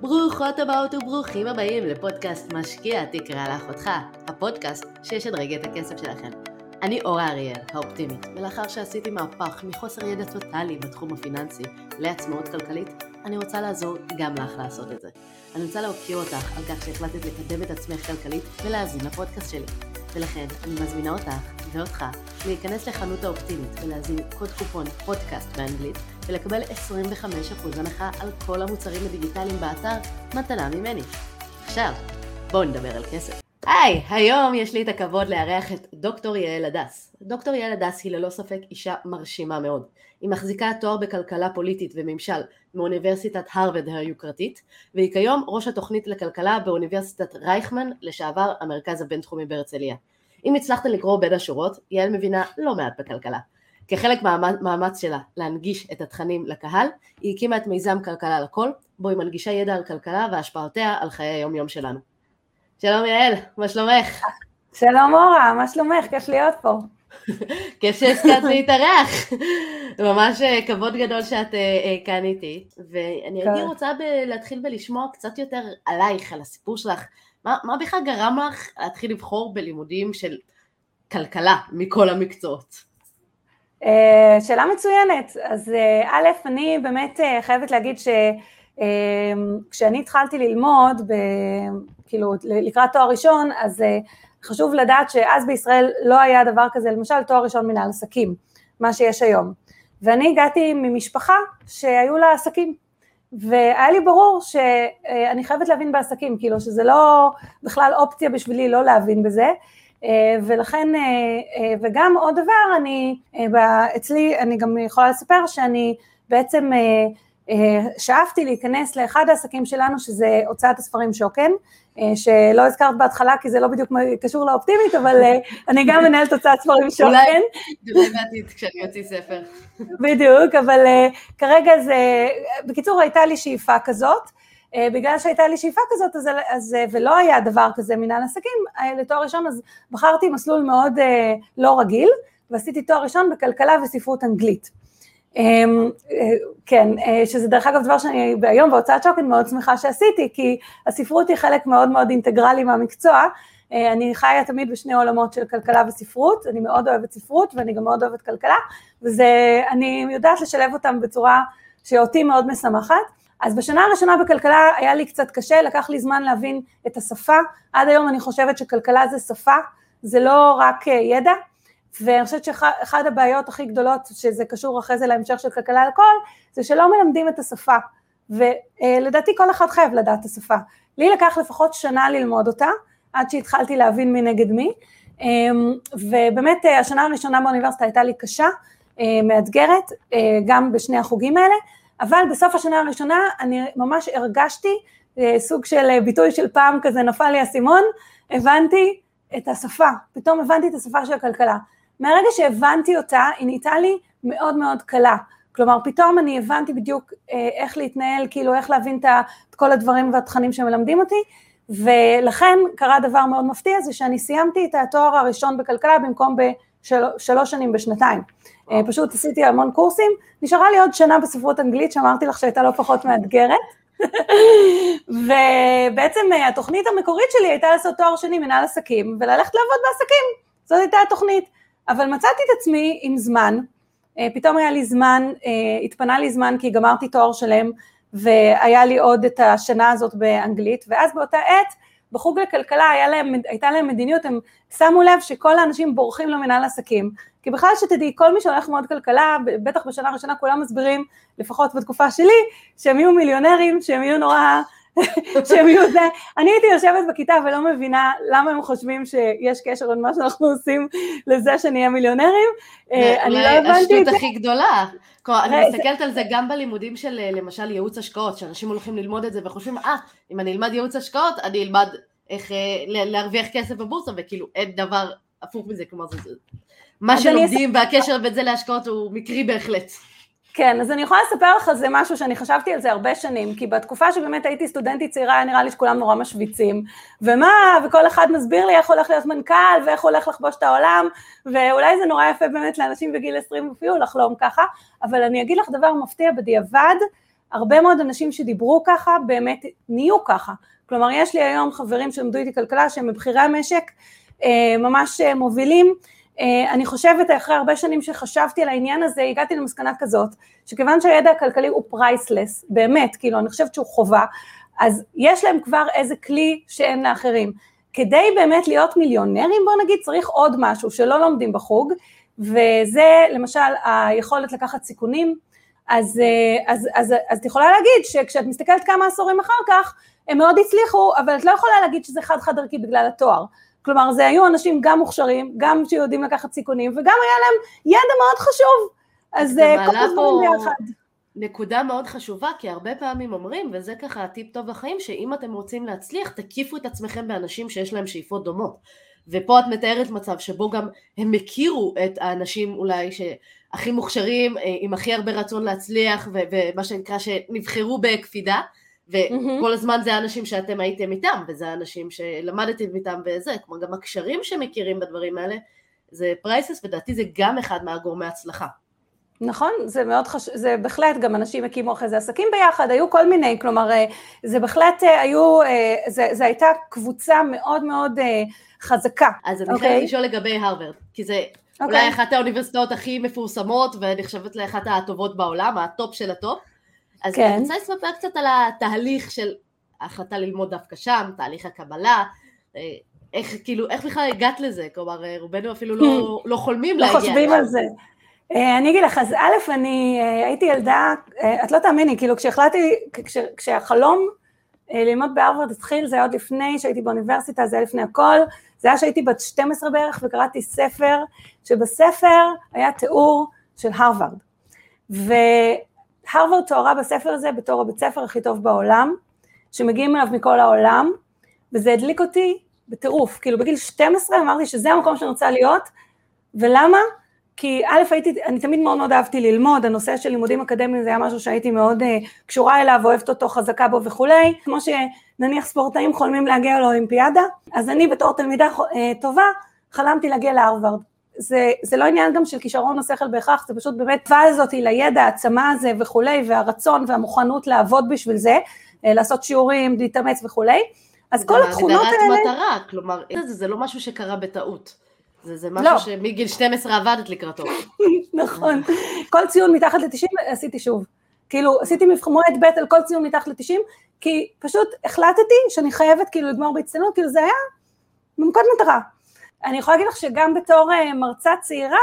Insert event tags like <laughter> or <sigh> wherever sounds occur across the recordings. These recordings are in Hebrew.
ברוכות הבאות וברוכים הבאים לפודקאסט משקיע תקרא לאחותך, הפודקאסט שישדרג את הכסף שלכם. אני אורה אריאל, האופטימית, ולאחר שעשיתי מהפך מחוסר ידע טוטאלי בתחום הפיננסי לעצמאות כלכלית, אני רוצה לעזור גם לך לעשות את זה. אני רוצה להוקיר אותך על כך שהחלטת לקדם את עצמך כלכלית ולהאזין לפודקאסט שלי. ולכן אני מזמינה אותך ואותך להיכנס לחנות האופטימית ולהזין קוד קופון פודקאסט באנגלית ולקבל 25% הנחה על כל המוצרים הדיגיטליים באתר מתנה ממני. עכשיו, בואו נדבר על כסף. היי, היום יש לי את הכבוד לארח את דוקטור יעל הדס. דוקטור יעל הדס היא ללא ספק אישה מרשימה מאוד. היא מחזיקה תואר בכלכלה פוליטית וממשל מאוניברסיטת הרווארד היוקרתית, והיא כיום ראש התוכנית לכלכלה באוניברסיטת רייכמן, לשעבר המרכז הבינתחומי בהרצליה. אם הצלחת לקרוא בין השורות, יעל מבינה לא מעט בכלכלה. כחלק מהמאמץ שלה להנגיש את התכנים לקהל, היא הקימה את מיזם כלכלה לכל, בו היא מנגישה ידע על כלכלה והשפעותיה על חיי היום יום שלנו. שלום יעל, מה שלומך? שלום אורה, מה שלומך? כיף להיות פה. <laughs> כיף שהסכמת להתארח. ממש אה, כבוד גדול שאת אה, אה, כאן איתי. ואני הייתי רוצה להתחיל בלשמוע קצת יותר עלייך, על הסיפור שלך. מה, מה בכלל גרם לך להתחיל לבחור בלימודים של כלכלה מכל המקצועות? שאלה מצוינת. אז א', אני באמת חייבת להגיד שכשאני התחלתי ללמוד, ב, כאילו לקראת תואר ראשון, אז חשוב לדעת שאז בישראל לא היה דבר כזה, למשל תואר ראשון מנהל עסקים, מה שיש היום. ואני הגעתי ממשפחה שהיו לה עסקים, והיה לי ברור שאני חייבת להבין בעסקים, כאילו שזה לא בכלל אופציה בשבילי לא להבין בזה, ולכן, וגם עוד דבר, אני, אצלי, אני גם יכולה לספר שאני בעצם שאפתי להיכנס לאחד העסקים שלנו שזה הוצאת הספרים שוקן, שלא הזכרת בהתחלה כי זה לא בדיוק קשור לאופטימית, אבל אני גם מנהלת הוצאת ספרים שוקן. אולי בעתיד כשאני אוציא ספר. בדיוק, אבל כרגע זה, בקיצור הייתה לי שאיפה כזאת, בגלל שהייתה לי שאיפה כזאת, אז, אז, ולא היה דבר כזה מנהל עסקים, לתואר ראשון אז בחרתי מסלול מאוד לא רגיל, ועשיתי תואר ראשון בכלכלה וספרות אנגלית. אמ, כן, אה, שזה דרך אגב דבר שאני היום בהוצאת שוקן מאוד שמחה שעשיתי, כי הספרות היא חלק מאוד מאוד אינטגרלי מהמקצוע, אה, אני חיה תמיד בשני עולמות של כלכלה וספרות, אני מאוד אוהבת ספרות ואני גם מאוד אוהבת כלכלה, ואני יודעת לשלב אותם בצורה שאותי מאוד משמחת. אז בשנה הראשונה בכלכלה היה לי קצת קשה, לקח לי זמן להבין את השפה, עד היום אני חושבת שכלכלה זה שפה, זה לא רק אה, ידע, ואני חושבת שאחד הבעיות הכי גדולות, שזה קשור אחרי זה להמשך של כלכלה לכל, זה שלא מלמדים את השפה, ולדעתי כל אחד חייב לדעת את השפה. לי לקח לפחות שנה ללמוד אותה, עד שהתחלתי להבין מי נגד מי, אמ, ובאמת השנה הראשונה באוניברסיטה הייתה לי קשה, אה, מאתגרת, אה, גם בשני החוגים האלה, אבל בסוף השנה הראשונה אני ממש הרגשתי אה, סוג של ביטוי של פעם כזה נפל לי האסימון, הבנתי את השפה, פתאום הבנתי את השפה של הכלכלה. מהרגע שהבנתי אותה, היא נהייתה לי מאוד מאוד קלה. כלומר, פתאום אני הבנתי בדיוק אה, איך להתנהל, כאילו איך להבין את כל הדברים והתכנים שמלמדים אותי, ולכן קרה דבר מאוד מפתיע, זה שאני סיימתי את התואר הראשון בכלכלה במקום בשלוש שנים בשנתיים. אה, פשוט עשיתי המון קורסים, נשארה לי עוד שנה בספרות אנגלית, שאמרתי לך שהייתה לא פחות מאתגרת. <laughs> ובעצם אה, התוכנית המקורית שלי הייתה לעשות תואר שני מנהל עסקים וללכת לעבוד בעסקים, זאת הייתה התוכנית. אבל מצאתי את עצמי עם זמן, אה, פתאום היה לי זמן, אה, התפנה לי זמן כי גמרתי תואר שלם והיה לי עוד את השנה הזאת באנגלית, ואז באותה עת בחוג לכלכלה להם, הייתה להם מדיניות, הם שמו לב שכל האנשים בורחים למנהל עסקים, כי בכלל שתדעי, כל מי שהולך ללמוד כלכלה, בטח בשנה הראשונה כולם מסבירים, לפחות בתקופה שלי, שהם יהיו מיליונרים, שהם יהיו נורא שהם יהיו זה, אני הייתי יושבת בכיתה ולא מבינה למה הם חושבים שיש קשר בין מה שאנחנו עושים לזה שנהיה מיליונרים, אה, אני לא הבנתי את זה. השטות הכי גדלה. אני מסתכלת על זה גם בלימודים של אה, למשל ייעוץ השקעות, שאנשים הולכים ללמוד את זה וחושבים, אה, אם אני אלמד ייעוץ השקעות, אני אלמד איך אה, להרוויח כסף בבורסה, וכאילו אין דבר הפוך מזה, כלומר זה... מה שלומדים והקשר בין זה להשקעות הוא מקרי בהחלט. כן, אז אני יכולה לספר לך על זה משהו שאני חשבתי על זה הרבה שנים, כי בתקופה שבאמת הייתי סטודנטית צעירה, היה נראה לי שכולם נורא משוויצים, ומה, וכל אחד מסביר לי איך הולך להיות מנכ"ל, ואיך הולך לכבוש את העולם, ואולי זה נורא יפה באמת לאנשים בגיל 20 אפילו לחלום ככה, אבל אני אגיד לך דבר מפתיע בדיעבד, הרבה מאוד אנשים שדיברו ככה באמת נהיו ככה. כלומר, יש לי היום חברים שלמדו איתי כלכלה שהם מבכירי המשק, אה, ממש אה, מובילים. אה, אני חושבת, אחרי הרבה שנים שחשבתי על העניין הזה, הגעתי למסקנה כזאת, שכיוון שהידע הכלכלי הוא פרייסלס, באמת, כאילו, אני חושבת שהוא חובה, אז יש להם כבר איזה כלי שאין לאחרים. כדי באמת להיות מיליונרים, בוא נגיד, צריך עוד משהו שלא לומדים בחוג, וזה למשל היכולת לקחת סיכונים, אז, אז, אז, אז את יכולה להגיד שכשאת מסתכלת כמה עשורים אחר כך, הם מאוד הצליחו, אבל את לא יכולה להגיד שזה חד חד ערכי בגלל התואר. כלומר, זה היו אנשים גם מוכשרים, גם שיודעים לקחת סיכונים, וגם היה להם ידע מאוד חשוב. אז אה, כל הדברים ביחד. נקודה מאוד חשובה, כי הרבה פעמים אומרים, וזה ככה טיפ טוב בחיים, שאם אתם רוצים להצליח, תקיפו את עצמכם באנשים שיש להם שאיפות דומות. ופה את מתארת מצב שבו גם הם הכירו את האנשים אולי שהכי מוכשרים, אה, עם הכי הרבה רצון להצליח, ומה שנקרא שנבחרו בקפידה, וכל הזמן זה האנשים שאתם הייתם איתם, וזה האנשים שלמדתם איתם וזה, כמו גם הקשרים שמכירים בדברים האלה, זה פרייסס, ודעתי זה גם אחד מהגורמי הצלחה. נכון, זה מאוד חשוב, זה בהחלט, גם אנשים הקימו אחרי זה עסקים ביחד, היו כל מיני, כלומר, אה, זה בהחלט אה, היו, אה, זה, זה הייתה קבוצה מאוד מאוד חזקה. אז אני okay. חייבת אוקיי? לשאול לגבי הרווארד, כי זה okay. אולי אוקיי. אחת האוניברסיטאות הכי מפורסמות, ונחשבת לאחת הטובות בעולם, הטופ של הטופ. אז כן. אני רוצה לספר קצת על התהליך של ההחלטה ללמוד דווקא שם, תהליך הקבלה, אה, איך כאילו, איך בכלל הגעת לזה? כלומר, אה, רובנו אפילו לא, לא חולמים לא להגיע. לא חושבים על זה. אה, אני אגיד לך, אז א', אני הייתי ילדה, את לא תאמיני, כאילו כשהחלטתי, כש, כשהחלום ללמוד בהרווארד התחיל, זה היה עוד לפני שהייתי באוניברסיטה, זה היה לפני הכל, זה היה שהייתי בת 12 בערך וקראתי ספר, שבספר היה תיאור של הרווארד. הרווארד תוארה בספר הזה בתור הבית ספר הכי טוב בעולם, שמגיעים אליו מכל העולם, וזה הדליק אותי בטירוף, כאילו בגיל 12 אמרתי שזה המקום שאני רוצה להיות, ולמה? כי א', הייתי, אני תמיד מאוד מאוד אהבתי ללמוד, הנושא של לימודים אקדמיים זה היה משהו שהייתי מאוד uh, קשורה אליו, אוהבת אותו, חזקה בו וכולי, כמו שנניח ספורטאים חולמים להגיע לאולימפיאדה, אז אני בתור תלמידה uh, טובה, חלמתי להגיע להרווארד. זה, זה לא עניין גם של כישרון או שכל בהכרח, זה פשוט באמת תווה הזאת לידע, העצמה הזה וכולי, והרצון והמוכנות לעבוד בשביל זה, אה, לעשות שיעורים, להתאמץ וכולי. אז כל התכונות האלה... זה הגדרת מטרה, כלומר, זה, זה לא משהו שקרה בטעות. זה, זה משהו לא. שמגיל 12 עבדת לקראתו. <laughs> נכון. כל ציון מתחת ל-90 עשיתי שוב. כאילו, עשיתי מועד ב' על כל ציון מתחת ל-90, כי פשוט החלטתי שאני חייבת כאילו לגמור בהצטיינות, כאילו זה היה במקוד מטרה. אני יכולה להגיד לך שגם בתור אה, מרצה צעירה,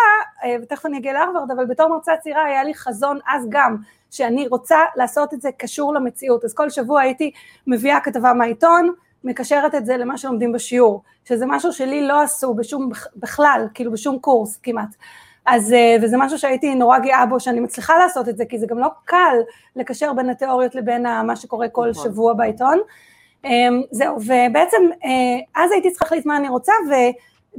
אה, ותכף אני אגיע להרווארד, אבל בתור מרצה צעירה היה לי חזון אז גם, שאני רוצה לעשות את זה קשור למציאות. אז כל שבוע הייתי מביאה כתבה מהעיתון, מקשרת את זה למה שלומדים בשיעור, שזה משהו שלי לא עשו בשום, בכלל, כאילו בשום קורס כמעט. אז, אה, וזה משהו שהייתי נורא גאה בו, שאני מצליחה לעשות את זה, כי זה גם לא קל לקשר בין התיאוריות לבין מה שקורה כל נכון. שבוע בעיתון. זהו, ובעצם אז הייתי צריכה להחליט מה אני רוצה, ו...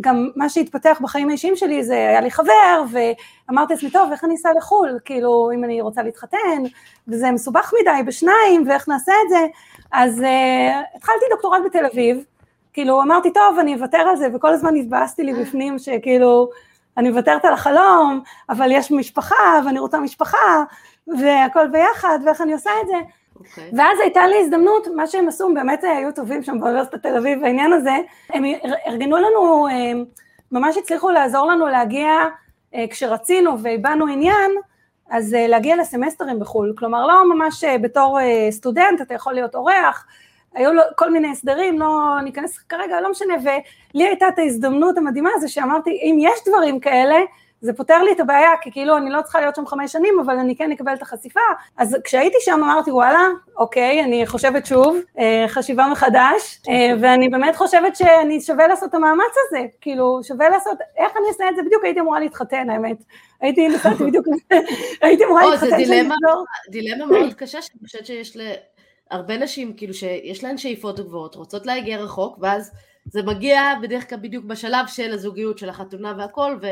גם מה שהתפתח בחיים האישיים שלי זה היה לי חבר ואמרתי לעצמי טוב איך אני אסע לחו"ל? כאילו אם אני רוצה להתחתן וזה מסובך מדי בשניים ואיך נעשה את זה? אז uh, התחלתי דוקטורט בתל אביב. כאילו אמרתי טוב אני אוותר על זה. וכל הזמן התבאסתי לי בפנים שכאילו אני מוותרת על החלום אבל יש משפחה ואני רוצה משפחה והכל ביחד ואיך אני עושה את זה Okay. אוקיי. ואז הייתה לי הזדמנות, מה שהם עשו, באמת היו טובים שם באוניברסיטת תל אביב בעניין הזה, הם ארגנו לנו, ממש הצליחו לעזור לנו להגיע, אה, כשרצינו והבענו עניין, אז אה, להגיע לסמסטרים בחו"ל, כלומר לא ממש אה, בתור סטודנט, אתה יכול להיות אורח, היו לו כל מיני הסדרים, לא ניכנס כרגע, לא משנה, ולי הייתה את ההזדמנות המדהימה הזו שאמרתי, אם יש דברים כאלה, זה פותר לי את הבעיה, כי כאילו אני לא צריכה להיות שם חמש שנים, אבל אני כן אקבל את החשיפה. אז כשהייתי שם אמרתי, וואלה, אוקיי, אני חושבת שוב, אה, חשיבה מחדש, אה, ואני באמת חושבת שאני שווה לעשות את המאמץ הזה, כאילו, שווה לעשות, איך אני אעשה את זה? בדיוק הייתי אמורה להתחתן, האמת. הייתי נסעתי בדיוק, <laughs> הייתי אמורה להתחתן. זה דילמה, דילמה מאוד קשה, שאני חושבת שיש להרבה נשים, כאילו, שיש להן שאיפות גבוהות, רוצות להגיע רחוק, ואז זה מגיע בדרך כלל בדיוק בשלב של הזוגיות, של החתונה והכל, ו...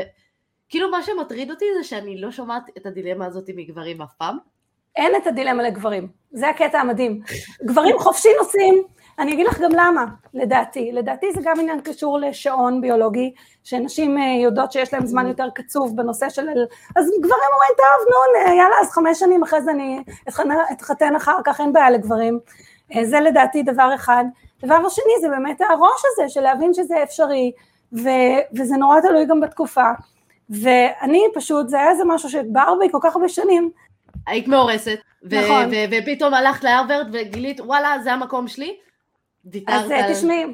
כאילו מה שמטריד אותי זה שאני לא שומעת את הדילמה הזאת מגברים אף פעם. אין את הדילמה לגברים, זה הקטע המדהים. גברים חופשי נוסעים, אני אגיד לך גם למה, לדעתי. לדעתי זה גם עניין קשור לשעון ביולוגי, שנשים אה, יודעות שיש להם זמן יותר קצוב בנושא של... אז גברים אומרים, טוב, נו, יאללה, אז חמש שנים אחרי זה אני אתחתן אחר כך, אין בעיה לגברים. אה, זה לדעתי דבר אחד. דבר שני זה באמת הראש הזה של להבין שזה אפשרי, ו, וזה נורא תלוי גם בתקופה. ואני פשוט, זה היה איזה משהו שבער בי כל כך הרבה שנים. היית מאורסת, נכון. ופתאום הלכת להרווארד וגילית, וואלה, זה המקום שלי. אז על... תשמעי,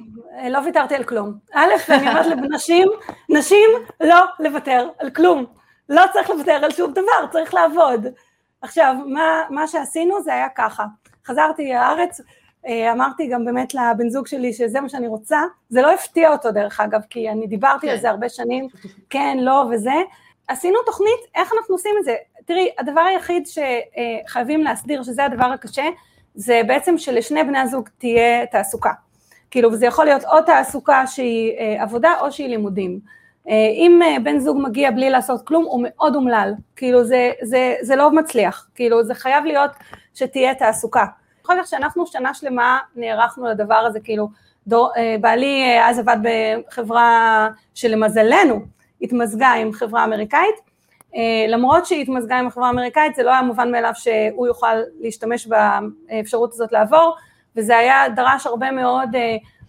לא ויתרתי על כלום. א', אני אומרת לנשים, נשים לא לוותר על כלום. לא צריך לוותר על שום דבר, צריך לעבוד. עכשיו, מה, מה שעשינו זה היה ככה. חזרתי לארץ, אה, אמרתי גם באמת לבן זוג שלי שזה מה שאני רוצה, זה לא הפתיע אותו דרך אגב, כי אני דיברתי כן. על זה הרבה שנים, כן, לא וזה, עשינו תוכנית איך אנחנו עושים את זה, תראי, הדבר היחיד שחייבים להסדיר, שזה הדבר הקשה, זה בעצם שלשני בני הזוג תהיה תעסוקה, כאילו וזה יכול להיות או תעסוקה שהיא אה, עבודה או שהיא לימודים, אה, אם בן זוג מגיע בלי לעשות כלום הוא מאוד אומלל, כאילו זה, זה, זה לא מצליח, כאילו זה חייב להיות שתהיה תעסוקה, אחר כך שאנחנו שנה שלמה נערכנו לדבר הזה, כאילו, דור, אה, בעלי אה, אז עבד בחברה שלמזלנו התמזגה עם חברה אמריקאית, אה, למרות שהיא התמזגה עם החברה האמריקאית זה לא היה מובן מאליו שהוא יוכל להשתמש באפשרות הזאת לעבור, וזה היה דרש הרבה מאוד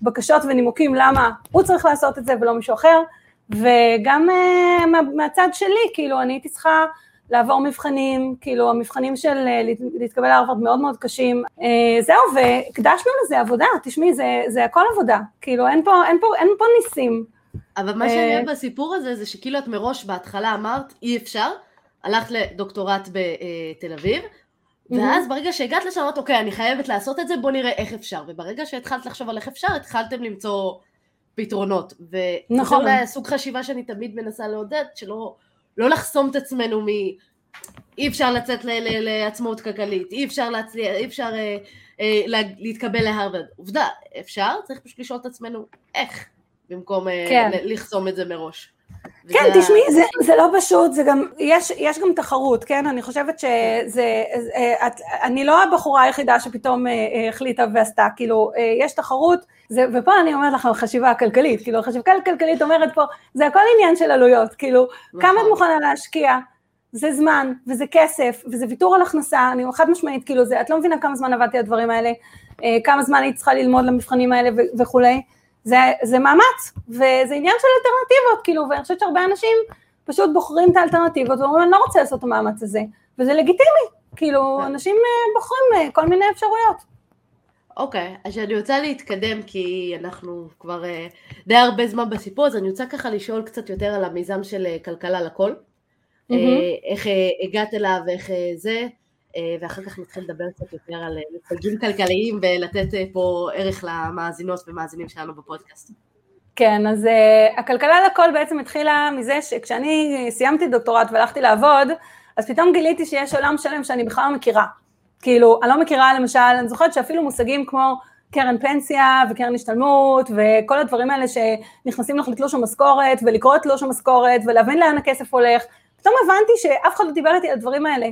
בקשות ונימוקים למה הוא צריך לעשות את זה ולא מישהו אחר, וגם מהצד שלי, כאילו אני הייתי צריכה לעבור מבחנים, כאילו המבחנים של אה, להתקבל להרווארד מאוד מאוד קשים. אה, זהו, והקדשנו לזה עבודה, תשמעי, זה, זה הכל עבודה, כאילו אין פה, אין פה, אין פה ניסים. אבל מה שאני אוהב בסיפור הזה, זה שכאילו את מראש בהתחלה אמרת, אי אפשר, הלכת לדוקטורט בתל אביב, ואז ברגע שהגעת לשם, אמרת, אוקיי, אני חייבת לעשות את זה, בוא נראה איך אפשר. וברגע שהתחלת לחשוב על איך אפשר, התחלתם למצוא פתרונות. נכון. וזה אולי סוג חשיבה שאני תמיד מנסה לעודד, שלא לא לחסום את עצמנו מ... אי אפשר לצאת ל- ל- לעצמאות כלכלית, אי אפשר להצליח, אי אפשר אה, אה, לה, להתקבל להרווארד. עובדה, אפשר, צריך פשוט לשאול את עצמנו איך, במקום אה, כן. לחסום את זה מראש. כן, תשמעי, זה, זה לא פשוט, זה גם, יש, יש גם תחרות, כן? אני חושבת שזה, אה, את, אני לא הבחורה היחידה שפתאום אה, אה, החליטה ועשתה, כאילו, יש תחרות, זה, ופה אני אומרת לך חשיבה הכלכלית, כאילו, החשיבה הכלכלית אומרת פה, זה הכל עניין של עלויות, כאילו, נכון. כמה את מוכנה להשקיע, זה זמן, וזה כסף, וזה ויתור על הכנסה, אני חד משמעית, כאילו, זה, את לא מבינה כמה זמן עבדתי על הדברים האלה, כמה זמן הייתי צריכה ללמוד למבחנים האלה וכולי, זה, זה מאמץ, וזה עניין של אלטרנטיבות, כאילו, ואני חושבת שהרבה אנשים פשוט בוחרים את האלטרנטיבות ואומרים, אני לא רוצה לעשות את המאמץ הזה, וזה לגיטימי, כאילו, כן. אנשים אה, בוחרים אה, כל מיני אפשרויות. אוקיי, okay, אז אני רוצה להתקדם כי אנחנו כבר uh, די הרבה זמן בסיפור, אז אני רוצה ככה לשאול קצת יותר על המיזם של uh, כלכלה לכל. Mm-hmm. Uh, איך הגעת אליו, איך זה, ואחר כך נתחיל לדבר קצת יותר על אה, כלכליים ולתת אה, פה ערך למאזינות ומאזינים שלנו בפודקאסט. כן, אז uh, הכלכלה לכל בעצם התחילה מזה שכשאני סיימתי דוקטורט והלכתי לעבוד, אז פתאום גיליתי שיש עולם שלם שאני בכלל לא מכירה. כאילו, אני לא מכירה למשל, אני זוכרת שאפילו מושגים כמו קרן פנסיה וקרן השתלמות וכל הדברים האלה שנכנסים לך לתלוש המשכורת ולקרוא את תלוש המשכורת ולהבין לאן הכסף הולך, פתאום הבנתי שאף אחד לא דיבר איתי על הדברים האלה.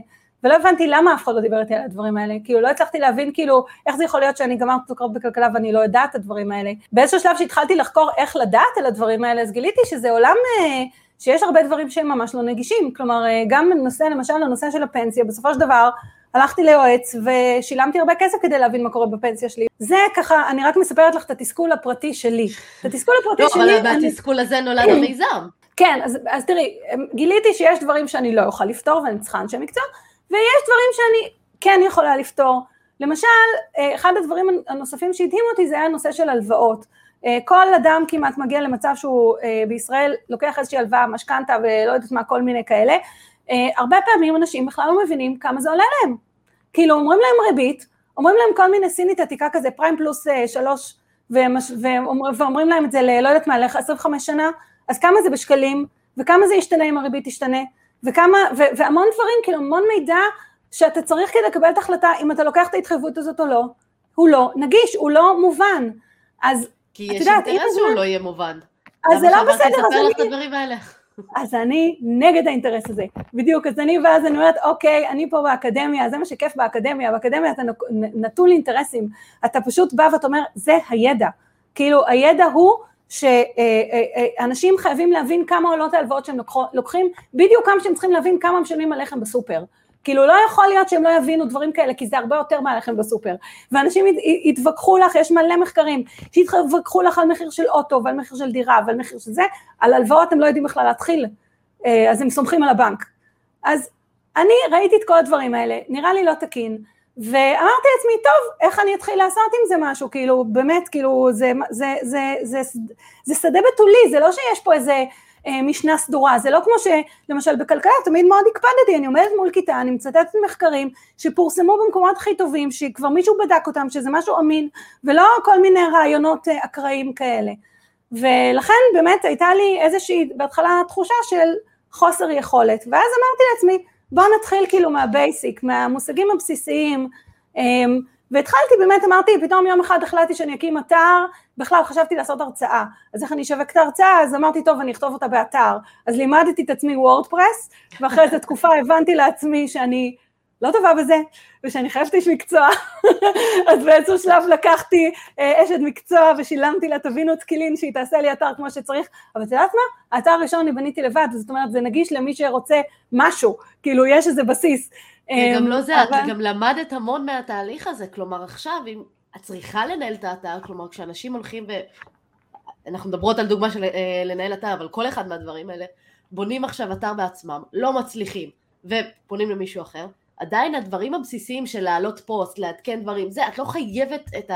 ולא הבנתי למה אף אחד לא דיבר איתי על הדברים האלה, כאילו לא הצלחתי להבין כאילו איך זה יכול להיות שאני גמרת דוקטורט בכלכלה ואני לא יודעת את הדברים האלה. באיזשהו שלב שהתחלתי לחקור איך לדעת על הדברים האלה, אז גיליתי שזה עולם אה, שיש הרבה דברים שהם ממש לא נגישים, כלומר אה, גם נושא, למשל הנושא של הפנסיה, בסופו של דבר הלכתי ליועץ ושילמתי הרבה כסף כדי להבין מה קורה בפנסיה שלי. זה ככה, אני רק מספרת לך את התסכול הפרטי שלי. את התסכול הפרטי לא, שלי... לא, אבל מהתסכול הזה נולד המיזם. כן, אז, אז תראי, גיליתי שיש דברים שאני לא אוכל לפתור ואני צריכה אנשי מקצוע, ויש דברים שאני כן יכולה לפתור. למשל, אה, אחד הדברים הנוספים שהדהים אותי זה היה הנושא של הלוואות. אה, כל אדם כמעט מגיע למצב שהוא אה, בישראל לוקח איזושהי הלוואה, משכנתה ולא יודעת מה, כל מיני כאלה. הרבה פעמים אנשים בכלל לא מבינים כמה זה עולה להם. כאילו אומרים להם ריבית, אומרים להם כל מיני סינית עתיקה כזה, פריים פלוס שלוש, ואומרים להם את זה ללא יודעת מה, ל-25 שנה, אז כמה זה בשקלים, וכמה זה ישתנה אם הריבית תשתנה, וכמה, ו, והמון דברים, כאילו המון מידע שאתה צריך כדי לקבל את ההחלטה אם אתה לוקח את ההתחייבות הזאת או לא, הוא לא נגיש, הוא לא מובן. אז כי יש אינטרס שהוא לא יהיה מובן. אז זה לא בסדר, אז אני... למה לך את הדברים האלה? אז אני נגד האינטרס הזה, בדיוק, אז אני ואז אני אומרת, אוקיי, אני פה באקדמיה, זה מה שכיף באקדמיה, באקדמיה אתה נטול אינטרסים, אתה פשוט בא ואתה אומר, זה הידע, כאילו הידע הוא שאנשים חייבים להבין כמה עולות ההלוואות שהם לוקחים, בדיוק כמה שהם צריכים להבין כמה משלמים על לחם בסופר. כאילו לא יכול להיות שהם לא יבינו דברים כאלה, כי זה הרבה יותר מהלחם בסופר. ואנשים יתווכחו לך, יש מלא מחקרים, שיתווכחו לך על מחיר של אוטו ועל מחיר של דירה ועל מחיר של זה, על הלוואות הם לא יודעים בכלל להתחיל, אה, אז הם סומכים על הבנק. אז אני ראיתי את כל הדברים האלה, נראה לי לא תקין, ואמרתי לעצמי, טוב, איך אני אתחיל לעשות עם זה משהו, כאילו, באמת, כאילו, זה, זה, זה, זה, זה, זה שדה בתולי, זה לא שיש פה איזה אה, משנה סדורה, זה לא כמו שלמשל בכלכלה תמיד מאוד הקפדתי, אני עומדת מול כיתה, אני מצטטת מחקרים שפורסמו במקומות הכי טובים, שכבר מישהו בדק אותם, שזה משהו אמין, ולא כל מיני רעיונות אה, אקראיים כאלה. ולכן באמת הייתה לי איזושהי, בהתחלה תחושה של חוסר יכולת, ואז אמרתי לעצמי, בואו נתחיל כאילו מהבייסיק, מהמושגים הבסיסיים, אמ, והתחלתי באמת, אמרתי, פתאום יום אחד החלטתי שאני אקים אתר, בכלל חשבתי לעשות הרצאה, אז איך אני אשווק את ההרצאה? אז אמרתי, טוב, אני אכתוב אותה באתר. אז לימדתי את עצמי וורדפרס, ואחרי איזו תקופה הבנתי לעצמי שאני לא טובה בזה, ושאני חייבת איש מקצוע, אז באיזשהו שלב לקחתי אה, אשת מקצוע ושילמתי לה, תבינו את קילין שהיא תעשה לי אתר כמו שצריך, אבל את יודעת מה? האתר הראשון אני בניתי לבד, זאת אומרת זה נגיש למי שרוצה משהו, כאילו יש איזה בסיס. וגם לא זה, אבל... את גם למדת המון מהתהליך הזה, כלומר עכשיו, אם את צריכה לנהל את האתר, כלומר כשאנשים הולכים ו... אנחנו מדברות על דוגמה של אה, לנהל אתר, אבל כל אחד מהדברים האלה, בונים עכשיו אתר בעצמם, לא מצליחים, ופונים למישהו אחר, עדיין הדברים הבסיסיים של להעלות פוסט, לעדכן דברים, זה, את לא חייבת את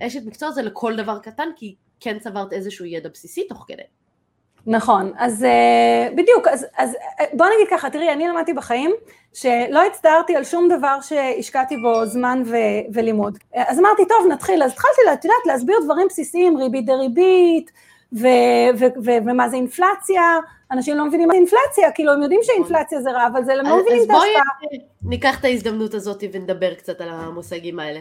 האשת מקצוע הזה לכל דבר קטן, כי כן צברת איזשהו ידע בסיסי תוך כדי. נכון, אז אה, בדיוק, אז, אז אה, בוא נגיד ככה, תראי, אני למדתי בחיים שלא הצטערתי על שום דבר שהשקעתי בו זמן ו, ולימוד. אז אמרתי, טוב, נתחיל, אז התחלתי, את יודעת, להסביר דברים בסיסיים, ריבית דריבית, ומה זה אינפלציה, אנשים לא מבינים מה זה אינפלציה, כאילו הם יודעים שאינפלציה זה רע, אבל זה לא מבינים את ההשפעה. אז בואי ניקח את ההזדמנות הזאת ונדבר קצת על המושגים האלה.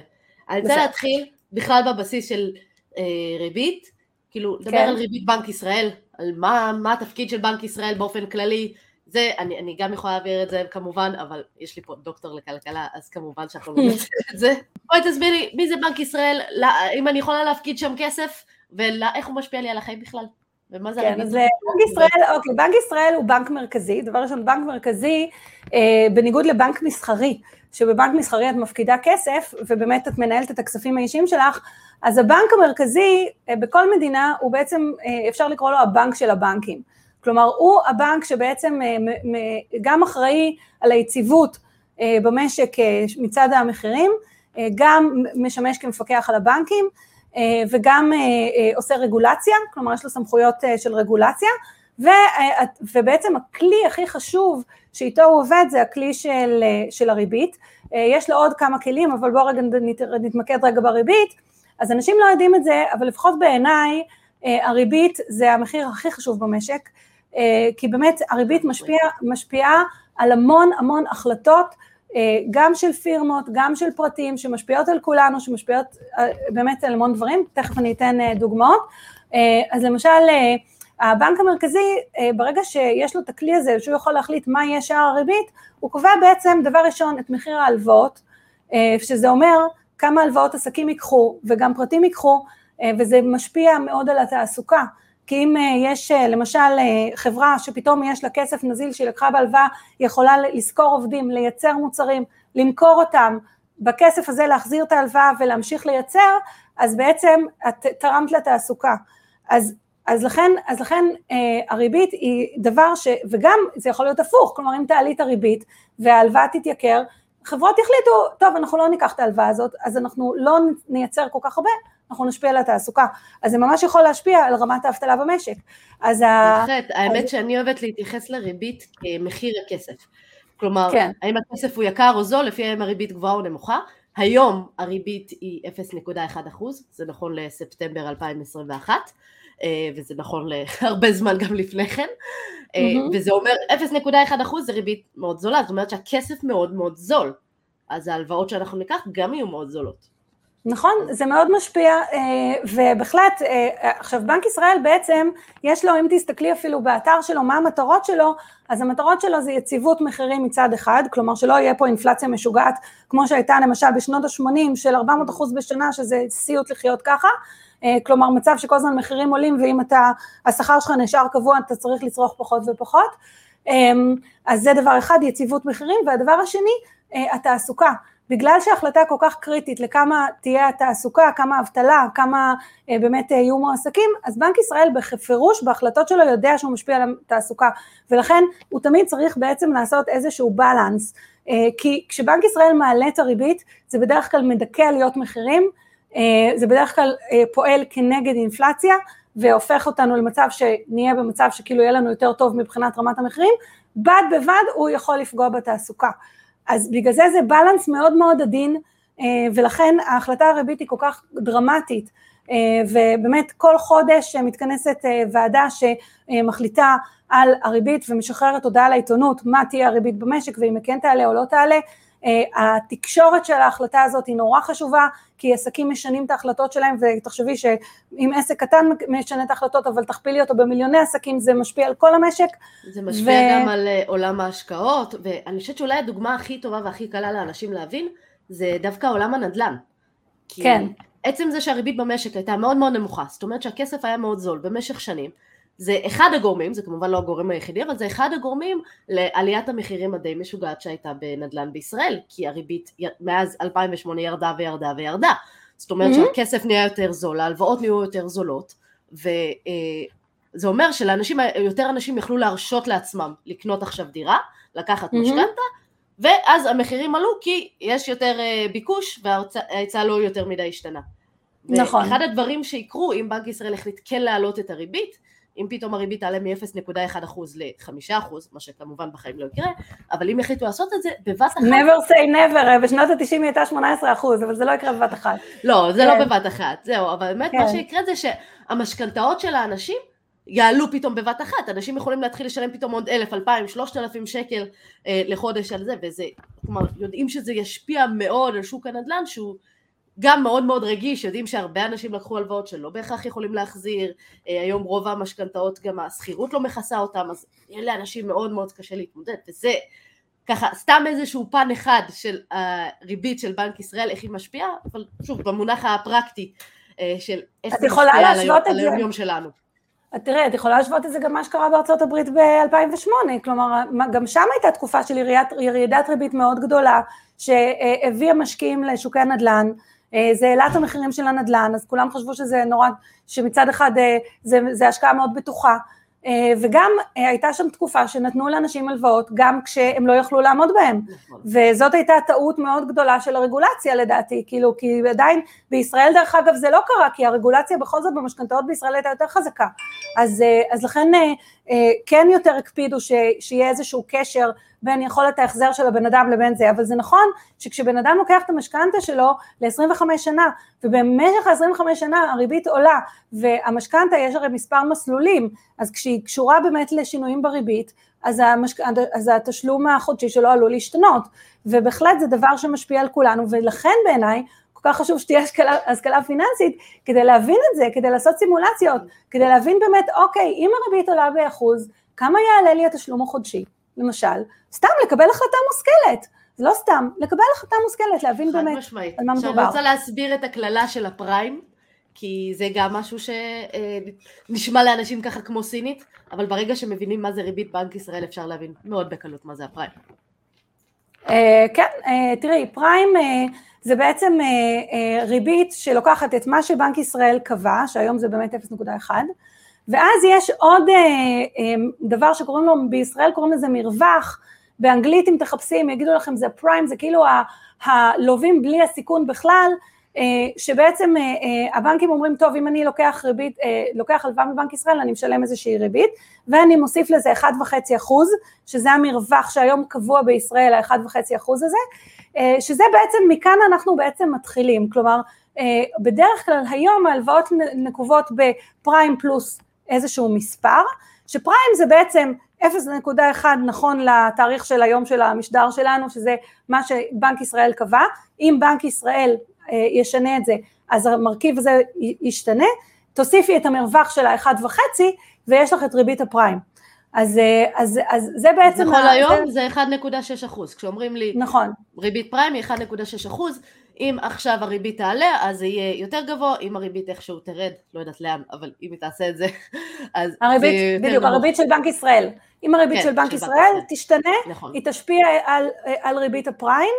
אני רוצה להתחיל בכלל בבסיס של אה, ריבית, כאילו, לדבר כן. על ריבית בנק ישראל, על מה, מה התפקיד של בנק ישראל באופן כללי, זה, אני, אני גם יכולה להעביר את זה כמובן, אבל יש לי פה דוקטור לכלכלה, אז כמובן שאנחנו לא נעשה <laughs> את זה. בואי תסבירי, מי זה בנק ישראל, לא, אם אני יכולה להפקיד שם כסף, ואיך הוא משפיע לי על החיים בכלל. ומה זה כן, אז אה, בנק ישראל, אוקיי, בנק ישראל הוא בנק מרכזי, דבר ראשון, בנק מרכזי, אה, בניגוד לבנק מסחרי, שבבנק מסחרי את מפקידה כסף, ובאמת את מנהלת את הכספים האישיים שלך, אז הבנק המרכזי אה, בכל מדינה הוא בעצם, אה, אפשר לקרוא לו הבנק של הבנקים. כלומר, הוא הבנק שבעצם אה, גם אחראי על היציבות במשק מצד המחירים, גם משמש כמפקח על הבנקים וגם עושה רגולציה, כלומר יש לו סמכויות של רגולציה, ובעצם הכלי הכי חשוב שאיתו הוא עובד זה הכלי של, של הריבית, יש לו עוד כמה כלים, אבל בואו רגע נתמקד רגע בריבית, אז אנשים לא יודעים את זה, אבל לפחות בעיניי אה, הריבית זה המחיר הכי חשוב במשק, אה, כי באמת הריבית משפיע, משפיעה על המון המון החלטות, אה, גם של פירמות, גם של פרטים, שמשפיעות על כולנו, שמשפיעות באמת על המון דברים, תכף אני אתן דוגמאות. אז למשל, הבנק המרכזי, ברגע שיש לו את הכלי הזה, שהוא יכול להחליט מה יהיה שער הריבית, הוא קובע בעצם, דבר ראשון, את מחיר ההלוואות, שזה אומר כמה הלוואות עסקים ייקחו וגם פרטים ייקחו, אה, וזה משפיע מאוד על התעסוקה. כי אם אה, יש אה, למשל חברה שפתאום יש לה כסף נזיל שהיא לקחה בהלוואה, היא יכולה לשכור עובדים, לייצר מוצרים, למכור אותם, בכסף הזה להחזיר את ההלוואה ולהמשיך לייצר, אז בעצם את תרמת לתעסוקה. אז, אז לכן, אז לכן אה, הריבית היא דבר ש... וגם זה יכול להיות הפוך, כלומר אם תעלי את הריבית וההלוואה תתייקר, חברות יחליטו, טוב, אנחנו לא ניקח את ההלוואה הזאת, אז אנחנו לא נייצר כל כך הרבה, אנחנו נשפיע על התעסוקה. אז זה ממש יכול להשפיע על רמת האבטלה במשק. אז בהחלט, האמת שאני אוהבת להתייחס לריבית כמחיר הכסף. כלומר, כן. האם הכסף הוא יקר או זול, לפי האם הריבית גבוהה או נמוכה. היום הריבית היא 0.1 זה נכון לספטמבר 2021, אה, וזה נכון להרבה זמן גם לפני כן, mm-hmm. וזה אומר 0.1 זה ריבית מאוד זולה, זאת אומרת שהכסף מאוד מאוד זול, אז ההלוואות שאנחנו ניקח גם יהיו מאוד זולות. נכון, זה מאוד משפיע, ובהחלט, עכשיו בנק ישראל בעצם, יש לו, אם תסתכלי אפילו באתר שלו, מה המטרות שלו, אז המטרות שלו זה יציבות מחירים מצד אחד, כלומר שלא יהיה פה אינפלציה משוגעת, כמו שהייתה למשל בשנות ה-80 של 400 אחוז בשנה, שזה סיוט לחיות ככה, כלומר מצב שכל הזמן מחירים עולים ואם אתה, השכר שלך נשאר קבוע אתה צריך לצרוך פחות ופחות, אז זה דבר אחד, יציבות מחירים, והדבר השני, התעסוקה. בגלל שההחלטה כל כך קריטית לכמה תהיה התעסוקה, כמה אבטלה, כמה אה, באמת אה, יהיו מועסקים, אז בנק ישראל בפירוש בהחלטות שלו יודע שהוא משפיע על התעסוקה, ולכן הוא תמיד צריך בעצם לעשות איזשהו בלנס, אה, כי כשבנק ישראל מעלה את הריבית, זה בדרך כלל מדכא עליות מחירים, אה, זה בדרך כלל אה, פועל כנגד אינפלציה, והופך אותנו למצב שנהיה במצב שכאילו יהיה לנו יותר טוב מבחינת רמת המחירים, בד בבד הוא יכול לפגוע בתעסוקה. אז בגלל זה זה בלנס מאוד מאוד עדין, אה, ולכן ההחלטה הריבית היא כל כך דרמטית, אה, ובאמת כל חודש מתכנסת אה, ועדה שמחליטה על הריבית ומשחררת הודעה לעיתונות מה תהיה הריבית במשק ואם היא כן תעלה או לא תעלה, התקשורת של ההחלטה הזאת היא נורא חשובה, כי עסקים משנים את ההחלטות שלהם, ותחשבי שאם עסק קטן משנה את ההחלטות, אבל תכפילי אותו במיליוני עסקים, זה משפיע על כל המשק. זה משפיע ו... גם על עולם ההשקעות, ואני חושבת שאולי הדוגמה הכי טובה והכי קלה לאנשים להבין, זה דווקא עולם הנדל"ן. כן. עצם זה שהריבית במשק הייתה מאוד מאוד נמוכה, זאת אומרת שהכסף היה מאוד זול במשך שנים, זה אחד הגורמים, זה כמובן לא הגורם היחידי, אבל זה אחד הגורמים לעליית המחירים הדי משוגעת שהייתה בנדל"ן בישראל, כי הריבית מאז 2008 ירדה וירדה וירדה. זאת אומרת mm-hmm. שהכסף נהיה יותר זול, ההלוואות נהיו יותר זולות, וזה אה, אומר שלאנשים, יותר אנשים יכלו להרשות לעצמם לקנות עכשיו דירה, לקחת mm-hmm. משכנתה, ואז המחירים עלו כי יש יותר אה, ביקוש וההיצע לא יותר מדי השתנה. נכון. ואחד הדברים שיקרו אם בנק ישראל החליט כן להעלות את הריבית, אם פתאום הריבית תעלה מ-0.1% ל-5%, מה שכמובן בחיים לא יקרה, אבל אם יחליטו לעשות את זה, בבת אחת... never say never, בשנות ה-90 היא הייתה 18%, אבל זה לא יקרה בבת אחת. לא, זה לא כן. לא בבת אחת, זהו, אבל באמת כן. מה שיקרה זה שהמשכנתאות של האנשים יעלו פתאום בבת אחת, אנשים יכולים להתחיל לשלם פתאום עוד אלף, אלפיים, שלושת אלפים שקל אה, לחודש על זה, וזה, כלומר, יודעים שזה ישפיע מאוד על שוק הנדל"ן, שהוא... גם מאוד מאוד רגיש, יודעים שהרבה אנשים לקחו הלוואות שלא בהכרח יכולים להחזיר, אה, היום רוב המשכנתאות גם השכירות לא מכסה אותם, אז יהיה לאנשים מאוד מאוד קשה להתמודד, וזה ככה סתם איזשהו פן אחד של הריבית של בנק ישראל, איך היא משפיעה, אבל שוב במונח הפרקטי אה, של איך זה משפיע על, היום, יום שלנו. את תראי, את יכולה להשוות את זה גם מה שקרה בארצות הברית ב-2008, כלומר גם שם הייתה תקופה של ירידת, ריבית מאוד גדולה שהביאה משקיעים לשוקי הנדל"ן אה, זה העלה את המחירים של הנדל"ן, אז כולם חשבו שזה נורא, שמצד אחד אה, זה, זה השקעה מאוד בטוחה, אה, וגם הייתה שם תקופה שנתנו לאנשים הלוואות גם כשהם לא יכלו לעמוד בהם, נכון. וזאת הייתה טעות מאוד גדולה של הרגולציה לדעתי, כאילו, כי עדיין בישראל דרך אגב זה לא קרה, כי הרגולציה בכל זאת במשכנתאות בישראל הייתה יותר חזקה, אז, אז לכן כן יותר הקפידו ש, שיהיה איזשהו קשר בין יכולת ההחזר של הבן אדם לבין זה, אבל זה נכון שכשבן אדם לוקח את המשכנתה שלו ל-25 שנה, ובמשך ה-25 שנה הריבית עולה, והמשכנתה יש הרי מספר מסלולים, אז כשהיא קשורה באמת לשינויים בריבית, אז, המשק... אז התשלום החודשי שלו עלול להשתנות, ובהחלט זה דבר שמשפיע על כולנו, ולכן בעיניי כך חשוב שתהיה השכלה, השכלה פיננסית, כדי להבין את זה, כדי לעשות סימולציות, כדי להבין באמת, אוקיי, אם הריבית עולה באחוז, כמה יעלה לי התשלום החודשי? למשל, סתם לקבל החלטה מושכלת, זה לא סתם, לקבל החלטה מושכלת, להבין באמת משמעית. על מה מדובר. שאני רוצה להסביר את הקללה של הפריים, כי זה גם משהו שנשמע לאנשים ככה כמו סינית, אבל ברגע שמבינים מה זה ריבית בנק ישראל אפשר להבין מאוד בקלות מה זה הפריים. אה, כן, אה, תראי, פריים אה, זה בעצם ריבית שלוקחת את מה שבנק ישראל קבע, שהיום זה באמת 0.1, ואז יש עוד אה, אה, דבר שקוראים לו, בישראל קוראים לזה מרווח, באנגלית אם תחפשים יגידו לכם זה פריים, זה כאילו הלווים בלי הסיכון בכלל, אה, שבעצם הבנקים אומרים, טוב, אם אני לוקח ריבית, לוקח הלוואה מבנק ישראל, אני משלם איזושהי ריבית, ואני מוסיף לזה 1.5 אחוז, שזה המרווח שהיום קבוע בישראל, ה-1.5 אחוז הזה, שזה בעצם, מכאן אנחנו בעצם מתחילים, כלומר, בדרך כלל היום ההלוואות נקובות בפריים פלוס איזשהו מספר, שפריים זה בעצם 0.1 נכון לתאריך של היום של המשדר שלנו, שזה מה שבנק ישראל קבע, אם בנק ישראל ישנה את זה, אז המרכיב הזה ישתנה, תוסיפי את המרווח של האחד וחצי, ויש לך את ריבית הפריים. אז, אז, אז זה בעצם... נכון היום זה 1.6 אחוז, כשאומרים לי נכון. ריבית פריים היא 1.6 אחוז, אם עכשיו הריבית תעלה אז זה יהיה יותר גבוה, אם הריבית איכשהו תרד, לא יודעת לאן, אבל אם היא תעשה את זה, <laughs> אז הריבית, זה יותר בדיוק, נמוך. הריבית של בנק ישראל. אם הריבית כן, של בנק של ישראל בנק תשתנה, נכון. היא תשפיע על, על ריבית הפריים,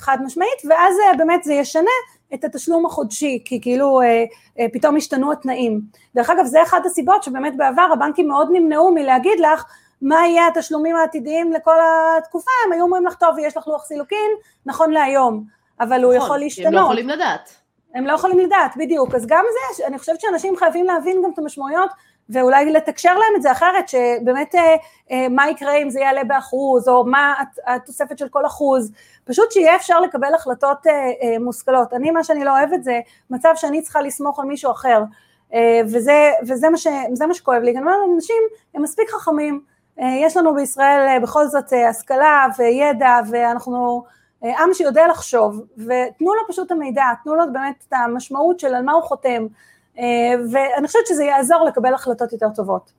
חד משמעית, ואז אה, באמת זה ישנה את התשלום החודשי, כי כאילו אה, אה, פתאום השתנו התנאים. דרך אגב, זה אחת הסיבות שבאמת בעבר הבנקים מאוד נמנעו מלהגיד לך מה יהיה התשלומים העתידיים לכל התקופה, הם היו אומרים לך, טוב, יש לך לוח סילוקין, נכון להיום, אבל נכון, הוא יכול להשתנות. הם לא יכולים לדעת. הם לא יכולים לדעת, בדיוק. אז גם זה, אני חושבת שאנשים חייבים להבין גם את המשמעויות ואולי לתקשר להם את זה אחרת, שבאמת אה, אה, מה יקרה אם זה יעלה באחוז, או מה התוספת של כל אחוז, פשוט שיהיה אפשר לקבל החלטות אה, מושכלות. אני, מה שאני לא אוהבת זה מצב שאני צריכה לסמוך על מישהו אחר, וזה, וזה מה, ש, מה שכואב לי. גם אנשים הם מספיק חכמים, יש לנו בישראל בכל זאת השכלה וידע, ואנחנו עם שיודע לחשוב, ותנו לו פשוט את המידע, תנו לו באמת את המשמעות של על מה הוא חותם, ואני חושבת שזה יעזור לקבל החלטות יותר טובות.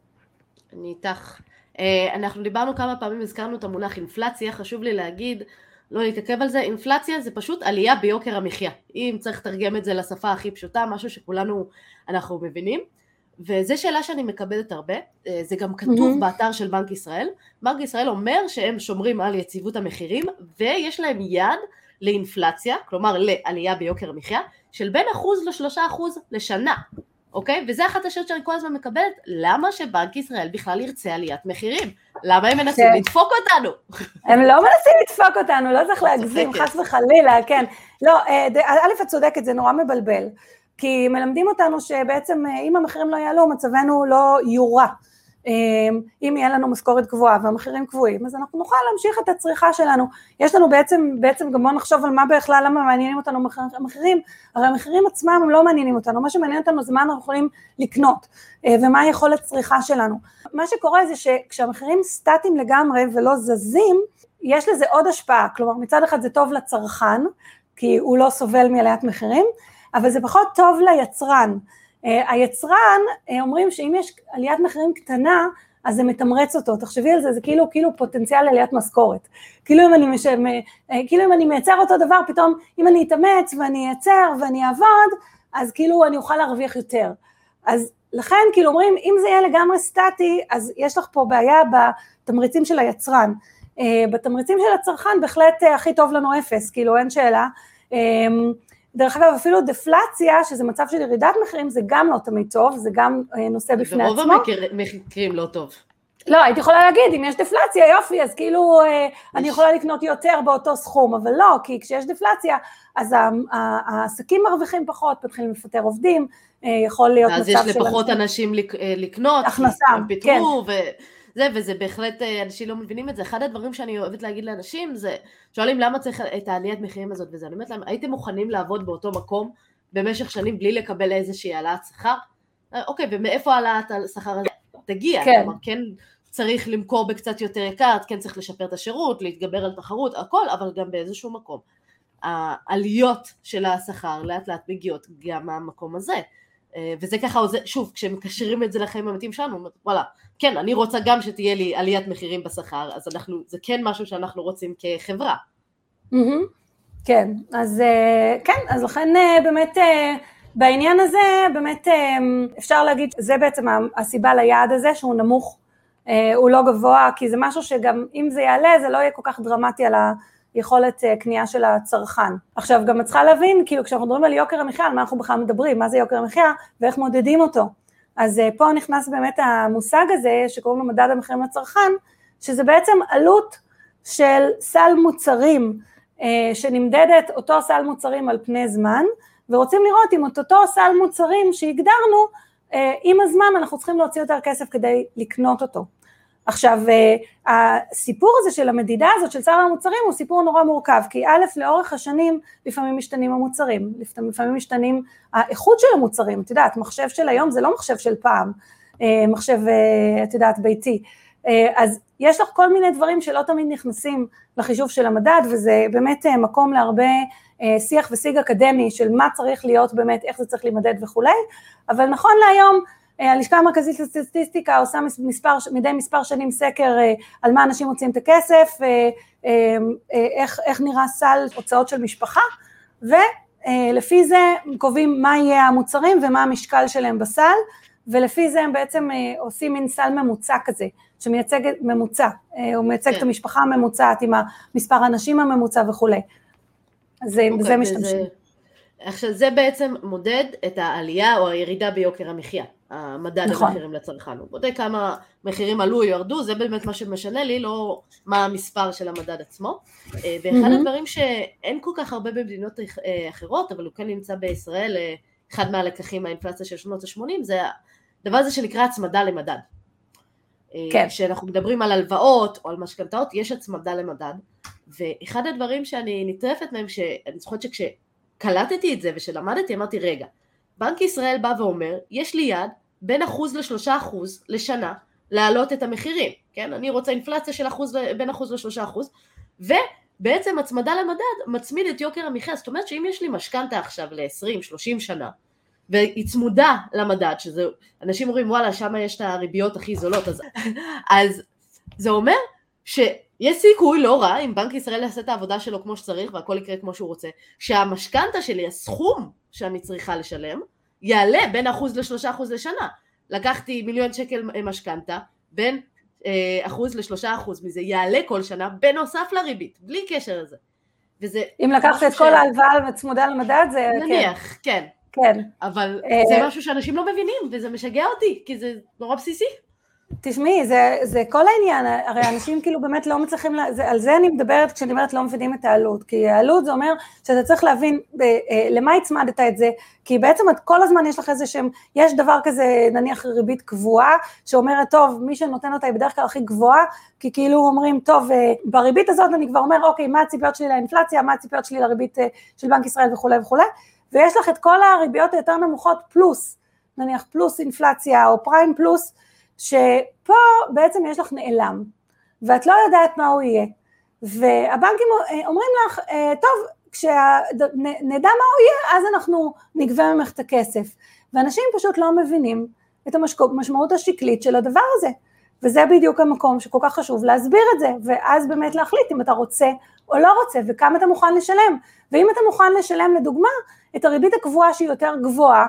אני איתך. אה, אנחנו דיברנו כמה פעמים, הזכרנו את המונח אינפלציה, חשוב לי להגיד, לא להתעכב על זה, אינפלציה זה פשוט עלייה ביוקר המחיה. אם צריך לתרגם את זה לשפה הכי פשוטה, משהו שכולנו אנחנו מבינים. וזו שאלה שאני מקבלת הרבה, אה, זה גם כתוב mm-hmm. באתר של בנק ישראל. בנק ישראל אומר שהם שומרים על יציבות המחירים, ויש להם יד לאינפלציה, כלומר לעלייה ביוקר המחיה, של בין אחוז לשלושה אחוז לשנה, אוקיי? וזה אחת השאלות שאני כל הזמן מקבלת, למה שבנק ישראל בכלל ירצה עליית מחירים? למה הם מנסים כן. לדפוק אותנו? הם לא מנסים לדפוק אותנו, לא צריך להגזים, חס וחלילה, כן. לא, אה, א', את צודקת, זה נורא מבלבל. כי מלמדים אותנו שבעצם אה, אם המחירים לא יעלו, מצבנו לא יורע. אמ, אם יהיה לנו משכורת גבוהה והמחירים קבועים, אז אנחנו נוכל להמשיך את הצריכה שלנו. יש לנו בעצם, בעצם גם בואו נחשוב על מה בכלל, למה מעניינים אותנו המחירים, הרי המחירים עצמם הם לא מעניינים אותנו, מה שמעניין אותנו זה מה אנחנו יכולים לקנות, אה, ומה היכולת צריכה שלנו. מה שקורה זה שכשהמחירים סטטיים לגמרי ולא זזים, יש לזה עוד השפעה, כלומר מצד אחד זה טוב לצרכן, כי הוא לא סובל מעליית מחירים, אבל זה פחות טוב ליצרן. אה, היצרן, אה, אומרים שאם יש עליית מחירים קטנה, אז זה מתמרץ אותו, תחשבי על זה, זה כאילו, כאילו פוטנציאל עליית משכורת. כאילו אם, אני. אה, כאילו אם אני מייצר אותו דבר, פתאום אם אני אתאמץ ואני אייצר ואני אעבוד, אז כאילו אני אוכל להרוויח יותר. אז לכן כאילו אומרים, אם זה יהיה לגמרי סטטי, אז יש לך פה בעיה בתמריצים של היצרן. בתמריצים של הצרכן בהחלט הכי טוב לנו אפס, כאילו אין שאלה. דרך אגב, אפילו דפלציה, שזה מצב של ירידת מחירים, זה גם לא תמיד טוב, זה גם אה, נושא בפני עצמו. ברוב המקרים לא טוב. לא, הייתי יכולה להגיד, אם יש דפלציה, יופי, אז כאילו אה, אני יכולה לקנות יותר באותו סכום, אבל לא, כי כשיש דפלציה, אז העסקים מרוויחים פחות, מתחילים לפטר עובדים, אה, יכול להיות מצב של... אז יש לפחות אנשים לקנות, הכנסה, כן. ו... זה, וזה בהחלט, אה, אנשים לא מבינים את זה. אחד הדברים שאני אוהבת להגיד לאנשים זה, שואלים למה צריך את העליית מחירים הזאת וזה, אני אומרת להם, הייתם מוכנים לעבוד באותו מקום במשך שנים בלי לקבל איזושהי העלאת שכר? אה, אוקיי, ומאיפה העלאת השכר הזה תגיע? כן. כלומר, כן צריך למכור בקצת יותר יקר, כן צריך לשפר את השירות, להתגבר על תחרות, הכל, אבל גם באיזשהו מקום. העליות של השכר לאט לאט מגיעות גם מהמקום הזה. אה, וזה ככה, שוב, כשמקשרים את זה לחיים האמיתיים שלנו, וואלה, כן, אני רוצה גם שתהיה לי עליית מחירים בשכר, אז אנחנו, זה כן משהו שאנחנו רוצים כחברה. כן, אז אה, כן, אז לכן אה, באמת בעניין הזה, באמת אפשר להגיד, זה בעצם הסיבה ליעד הזה, שהוא נמוך, הוא לא גבוה, כי זה משהו שגם אם זה יעלה, זה לא יהיה כל כך דרמטי על ה... יכולת אה, קנייה של הצרכן. עכשיו גם את צריכה להבין, כאילו כשאנחנו מדברים על יוקר המחיה, על מה אנחנו בכלל מדברים, מה זה יוקר המחיה ואיך מודדים אותו. אז אה, פה נכנס באמת המושג הזה שקוראים לו מדד המחירים לצרכן, שזה בעצם עלות של סל מוצרים אה, שנמדדת אותו סל מוצרים על פני זמן, ורוצים לראות אם את אותו סל מוצרים שהגדרנו, עם הזמן אנחנו צריכים להוציא יותר כסף כדי לקנות אותו. עכשיו, אה, הסיפור הזה של המדידה הזאת של שר המוצרים הוא סיפור נורא מורכב, כי א', לאורך השנים לפעמים משתנים המוצרים, לפעמים משתנים האיכות של המוצרים, את יודעת, מחשב של היום זה לא מחשב של פעם, אה, מחשב, אה, את יודעת, ביתי, אז יש לך כל מיני דברים שלא תמיד נכנסים לחישוב של המדד, וזה באמת מקום להרבה שיח ושיג אקדמי של מה צריך להיות באמת, איך זה צריך להימדד וכולי, אבל נכון להיום הלשכה המרכזית לסטטיסטיקה עושה מספר, מדי מספר שנים סקר על מה אנשים מוצאים את הכסף, איך, איך נראה סל הוצאות של משפחה, ולפי זה קובעים מה יהיה המוצרים ומה המשקל שלהם בסל, ולפי זה הם בעצם עושים מין סל ממוצע כזה, שמייצג ממוצע, הוא מייצג כן. את המשפחה הממוצעת עם המספר האנשים הממוצע וכולי. אז אוקיי, זה משתמשים. עכשיו זה בעצם מודד את העלייה או הירידה ביוקר המחיה, המדד נכון. המחירים לצרכן, הוא בודק כמה מחירים עלו או ירדו, זה באמת מה שמשנה לי, לא מה המספר של המדד עצמו. אה, ואחד mm-hmm. הדברים שאין כל כך הרבה במדינות אה, אחרות, אבל הוא כן נמצא בישראל, אה, אחד מהלקחים מהאינפלציה של שנות ה-80, זה הדבר הזה שנקרא הצמדה למדד. כן. כשאנחנו מדברים על הלוואות או על משכנתאות, יש הצמדה למדד, ואחד הדברים שאני נטרפת מהם, שאני זוכרת שכש... קלטתי את זה ושלמדתי אמרתי רגע, בנק ישראל בא ואומר יש לי יד בין אחוז לשלושה אחוז לשנה להעלות את המחירים, כן? אני רוצה אינפלציה של אחוז, בין אחוז לשלושה אחוז ובעצם הצמדה למדד מצמיד את יוקר המחיה, זאת אומרת שאם יש לי משכנתה עכשיו ל-20-30 שנה והיא צמודה למדד, שזה, אנשים אומרים וואלה שם יש את הריביות הכי זולות, אז, <laughs> אז זה אומר ש... יש סיכוי לא רע אם בנק ישראל יעשה את העבודה שלו כמו שצריך והכל יקרה כמו שהוא רוצה, שהמשכנתה שלי, הסכום שאני צריכה לשלם, יעלה בין אחוז לשלושה אחוז לשנה. לקחתי מיליון שקל משכנתה, בין אה, אחוז לשלושה אחוז מזה יעלה כל שנה בנוסף לריבית, בלי קשר לזה. וזה... אם לקחת את ש... כל ההלוואה וצמודה למדד זה... כן. נניח, כן. כן. אבל אה... זה משהו שאנשים לא מבינים וזה משגע אותי, כי זה נורא בסיסי. תשמעי, זה, זה כל העניין, הרי אנשים כאילו באמת לא מצליחים, זה, על זה אני מדברת כשאני אומרת לא מבינים את העלות, כי העלות זה אומר שאתה צריך להבין ב, אה, למה הצמדת את זה, כי בעצם את כל הזמן יש לך איזה שהם, יש דבר כזה נניח ריבית קבועה, שאומרת טוב, מי שנותן אותה היא בדרך כלל הכי גבוהה, כי כאילו אומרים טוב, אה, בריבית הזאת אני כבר אומר אוקיי, מה הציפיות שלי לאינפלציה, מה הציפיות שלי לריבית אה, של בנק ישראל וכולי וכולי, ויש לך את כל הריביות היותר נמוכות פלוס, נניח פלוס אינפלציה או פריים פלוס, שפה בעצם יש לך נעלם, ואת לא יודעת מה הוא יהיה, והבנקים אומרים לך, אה, טוב, כשנדע מה הוא יהיה, אז אנחנו נגבה ממך את הכסף, ואנשים פשוט לא מבינים את המשמעות השקלית של הדבר הזה, וזה בדיוק המקום שכל כך חשוב להסביר את זה, ואז באמת להחליט אם אתה רוצה או לא רוצה, וכמה אתה מוכן לשלם, ואם אתה מוכן לשלם לדוגמה את הריבית הקבועה שהיא יותר גבוהה,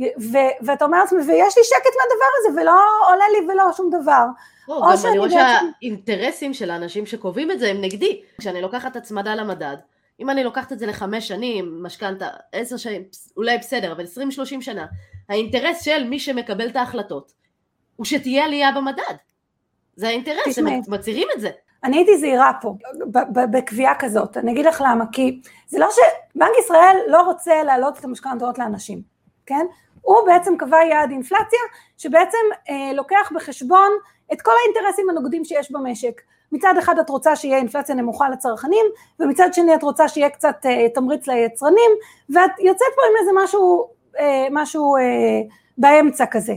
ו- ואתה אומר לעצמי, ויש לי שקט מהדבר הזה, ולא עולה לי ולא שום דבר. לא, גם אני רואה בעצם... שהאינטרסים של האנשים שקובעים את זה הם נגדי. כשאני לוקחת הצמדה למדד, אם אני לוקחת את זה לחמש שנים, משכנתה, עשר שנים, אולי בסדר, אבל עשרים שלושים שנה, האינטרס של מי שמקבל את ההחלטות, הוא שתהיה עלייה במדד. זה האינטרס, הם מצהירים את זה. אני הייתי זהירה פה, בקביעה כזאת, אני אגיד לך למה, כי זה לא שבנק ישראל לא רוצה להעלות את המשכנתאות לאנשים, כן? הוא בעצם קבע יעד אינפלציה שבעצם אה, לוקח בחשבון את כל האינטרסים הנוגדים שיש במשק. מצד אחד את רוצה שיהיה אינפלציה נמוכה לצרכנים ומצד שני את רוצה שיהיה קצת אה, תמריץ ליצרנים ואת יוצאת פה עם איזה משהו, אה, משהו אה, באמצע כזה.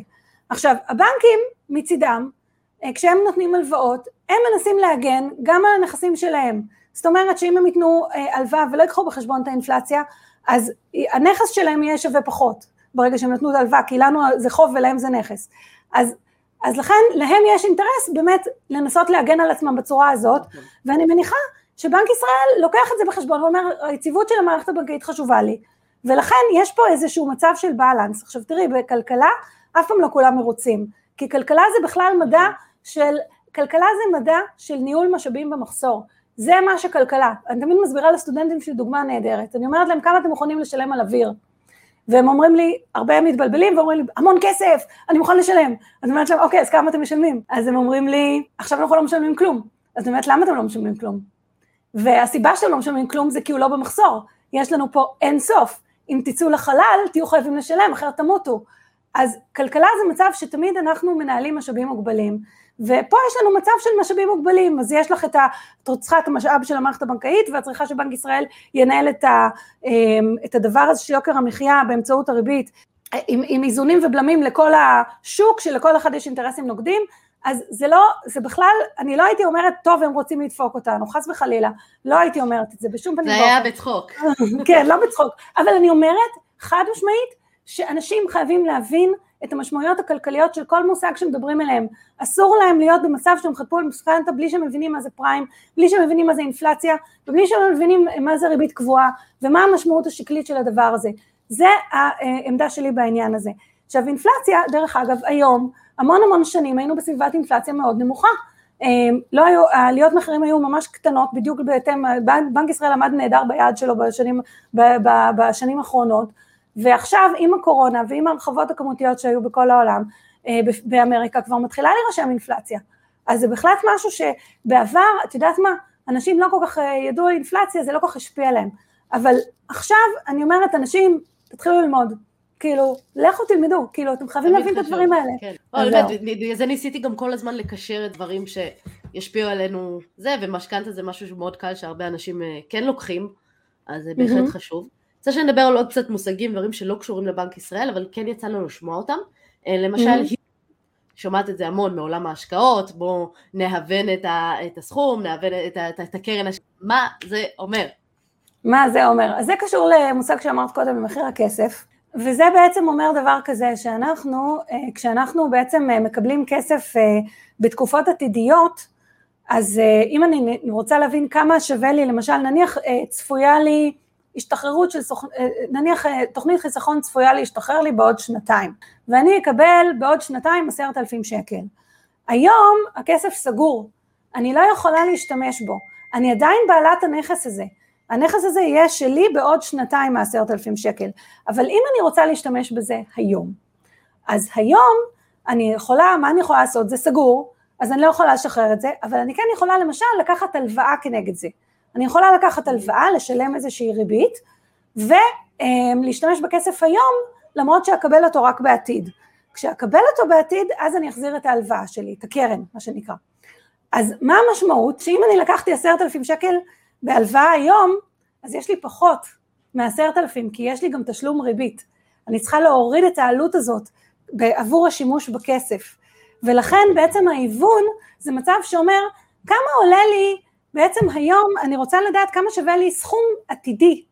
עכשיו הבנקים מצידם אה, כשהם נותנים הלוואות הם מנסים להגן גם על הנכסים שלהם זאת אומרת שאם הם ייתנו אה, הלוואה ולא ייקחו בחשבון את האינפלציה אז הנכס שלהם יהיה שווה פחות ברגע שהם נתנו את ההלוואה, כי לנו זה חוב ולהם זה נכס. אז, אז לכן להם יש אינטרס באמת לנסות להגן על עצמם בצורה הזאת, נכון. ואני מניחה שבנק ישראל לוקח את זה בחשבון ואומר, היציבות של המערכת הבנקאית חשובה לי, ולכן יש פה איזשהו מצב של בלנס. עכשיו תראי, בכלכלה אף פעם לא כולם מרוצים, כי כלכלה זה בכלל מדע של, כלכלה זה מדע של ניהול משאבים במחסור. זה מה שכלכלה. אני תמיד מסבירה לסטודנטים שלי דוגמה נהדרת. אני אומרת להם כמה אתם מוכנים לשלם על אוויר. והם אומרים לי, הרבה הם מתבלבלים ואומרים לי, המון כסף, אני מוכן לשלם. אז אני אומרת להם, אוקיי, אז כמה אתם משלמים? אז הם אומרים לי, עכשיו אנחנו לא משלמים כלום. אז אני אומרת, למה אתם לא משלמים כלום? והסיבה שאתם לא משלמים כלום זה כי הוא לא במחסור. יש לנו פה אין סוף. אם תצאו לחלל, תהיו חייבים לשלם, אחרת תמותו. אז כלכלה זה מצב שתמיד אנחנו מנהלים משאבים מוגבלים, ופה יש לנו מצב של משאבים מוגבלים, אז יש לך את צריכה את המשאב של המערכת הבנקאית ואת צריכה שבנק ישראל ינהל את, ה, אמ, את הדבר הזה של יוקר המחיה באמצעות הריבית, עם, עם איזונים ובלמים לכל השוק, שלכל אחד יש אינטרסים נוגדים, אז זה לא, זה בכלל, אני לא הייתי אומרת, טוב, הם רוצים לדפוק אותנו, חס וחלילה, לא הייתי אומרת את זה בשום פנים. זה היה בצחוק. <laughs> כן, לא בצחוק, אבל אני אומרת, חד משמעית, שאנשים חייבים להבין את המשמעויות הכלכליות של כל מושג שמדברים עליהם. אסור להם להיות במצב שהם חטפו על משכנתה בלי שהם מבינים מה זה פריים, בלי שהם מבינים מה זה אינפלציה, ובלי שהם מבינים מה זה ריבית קבועה, ומה המשמעות השקלית של הדבר הזה. זה העמדה שלי בעניין הזה. עכשיו אינפלציה, דרך אגב, היום, המון המון שנים היינו בסביבת אינפלציה מאוד נמוכה. לא היו, העליות מחירים היו ממש קטנות, בדיוק בהתאם, בנק ישראל עמד נהדר ביעד שלו בשנים, בשנים האחרונות, ועכשיו עם הקורונה ועם ההרחבות הכמותיות שהיו בכל העולם, אה, באמריקה כבר מתחילה להירשם אינפלציה. אז זה בהחלט משהו שבעבר, את יודעת מה, אנשים לא כל כך אה, ידעו אינפלציה, זה לא כל כך השפיע עליהם. אבל עכשיו אני אומרת, אנשים, תתחילו ללמוד. כאילו, לכו תלמדו, כאילו, אתם חייבים להבין את הדברים האלה. כן. באמת, זה ניסיתי גם כל הזמן לקשר את דברים שישפיעו עלינו זה, ומשכנתה זה משהו שמאוד קל שהרבה אנשים אה, כן לוקחים, אז זה בהחלט חשוב. רוצה שנדבר על עוד קצת מושגים, דברים שלא קשורים לבנק ישראל, אבל כן יצא לנו לשמוע אותם. אה, למשל, mm-hmm. שומעת את זה המון מעולם ההשקעות, בואו נהוון את, ה, את הסכום, נהוון את, את, את הקרן, הש... מה זה אומר? מה זה אומר? אז זה קשור למושג שאמרת קודם, במחיר הכסף, וזה בעצם אומר דבר כזה, שאנחנו, אה, כשאנחנו בעצם אה, מקבלים כסף בתקופות עתידיות, אז אם אני רוצה להבין כמה שווה לי, למשל נניח צפויה לי השתחררות של, סוכ... אה, נניח אה, תוכנית חיסכון צפויה להשתחרר לי בעוד שנתיים, ואני אקבל בעוד שנתיים עשרת אלפים שקל. היום הכסף סגור, אני לא יכולה להשתמש בו, אני עדיין בעלת הנכס הזה, הנכס הזה יהיה שלי בעוד שנתיים מעשרת אלפים שקל, אבל אם אני רוצה להשתמש בזה היום, אז היום אני יכולה, מה אני יכולה לעשות? זה סגור, אז אני לא יכולה לשחרר את זה, אבל אני כן יכולה למשל לקחת הלוואה כנגד זה. אני יכולה לקחת הלוואה, לשלם איזושהי ריבית, ולהשתמש בכסף היום, למרות שאקבל אותו רק בעתיד. כשאקבל אותו בעתיד, אז אני אחזיר את ההלוואה שלי, את הקרן, מה שנקרא. אז מה המשמעות? שאם אני לקחתי עשרת אלפים שקל בהלוואה היום, אז יש לי פחות מעשרת אלפים, כי יש לי גם תשלום ריבית. אני צריכה להוריד את העלות הזאת עבור השימוש בכסף. ולכן בעצם ההיוון זה מצב שאומר, כמה עולה לי בעצם היום אני רוצה לדעת כמה שווה לי סכום עתידי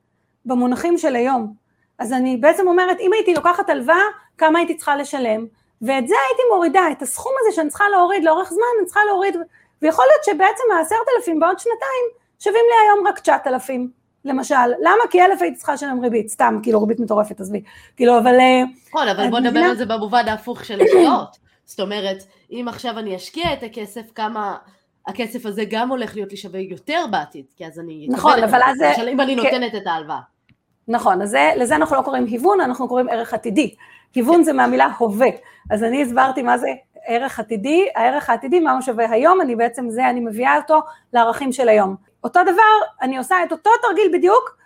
במונחים של היום. אז אני בעצם אומרת, אם הייתי לוקחת הלוואה, כמה הייתי צריכה לשלם, ואת זה הייתי מורידה, את הסכום הזה שאני צריכה להוריד לאורך זמן, אני צריכה להוריד, ויכול להיות שבעצם העשרת אלפים בעוד שנתיים שווים לי היום רק תשעת אלפים, למשל. למה? כי אלף הייתי צריכה לשלם ריבית, סתם, כאילו ריבית מטורפת, עזבי. כאילו, אבל... אה, נכון, אבל בוא נדבר על זה במובן ההפוך של השקעות. זאת אומרת, אם עכשיו אני אשקיע את הכסף, כמה... הכסף הזה גם הולך להיות לי שווה יותר בעתיד, כי אז אני... נכון, אבל אז... למשל אם אני. נותנת את ההלוואה. נכון, אז זה, לזה אנחנו לא קוראים היוון, אנחנו קוראים ערך עתידי. היוון. זה מהמילה הווה, אז אני הסברתי מה זה ערך עתידי, הערך העתידי, מה הוא שווה היום, אני בעצם זה, אני מביאה אותו לערכים של היום. אותו דבר, אני עושה את אותו תרגיל בדיוק,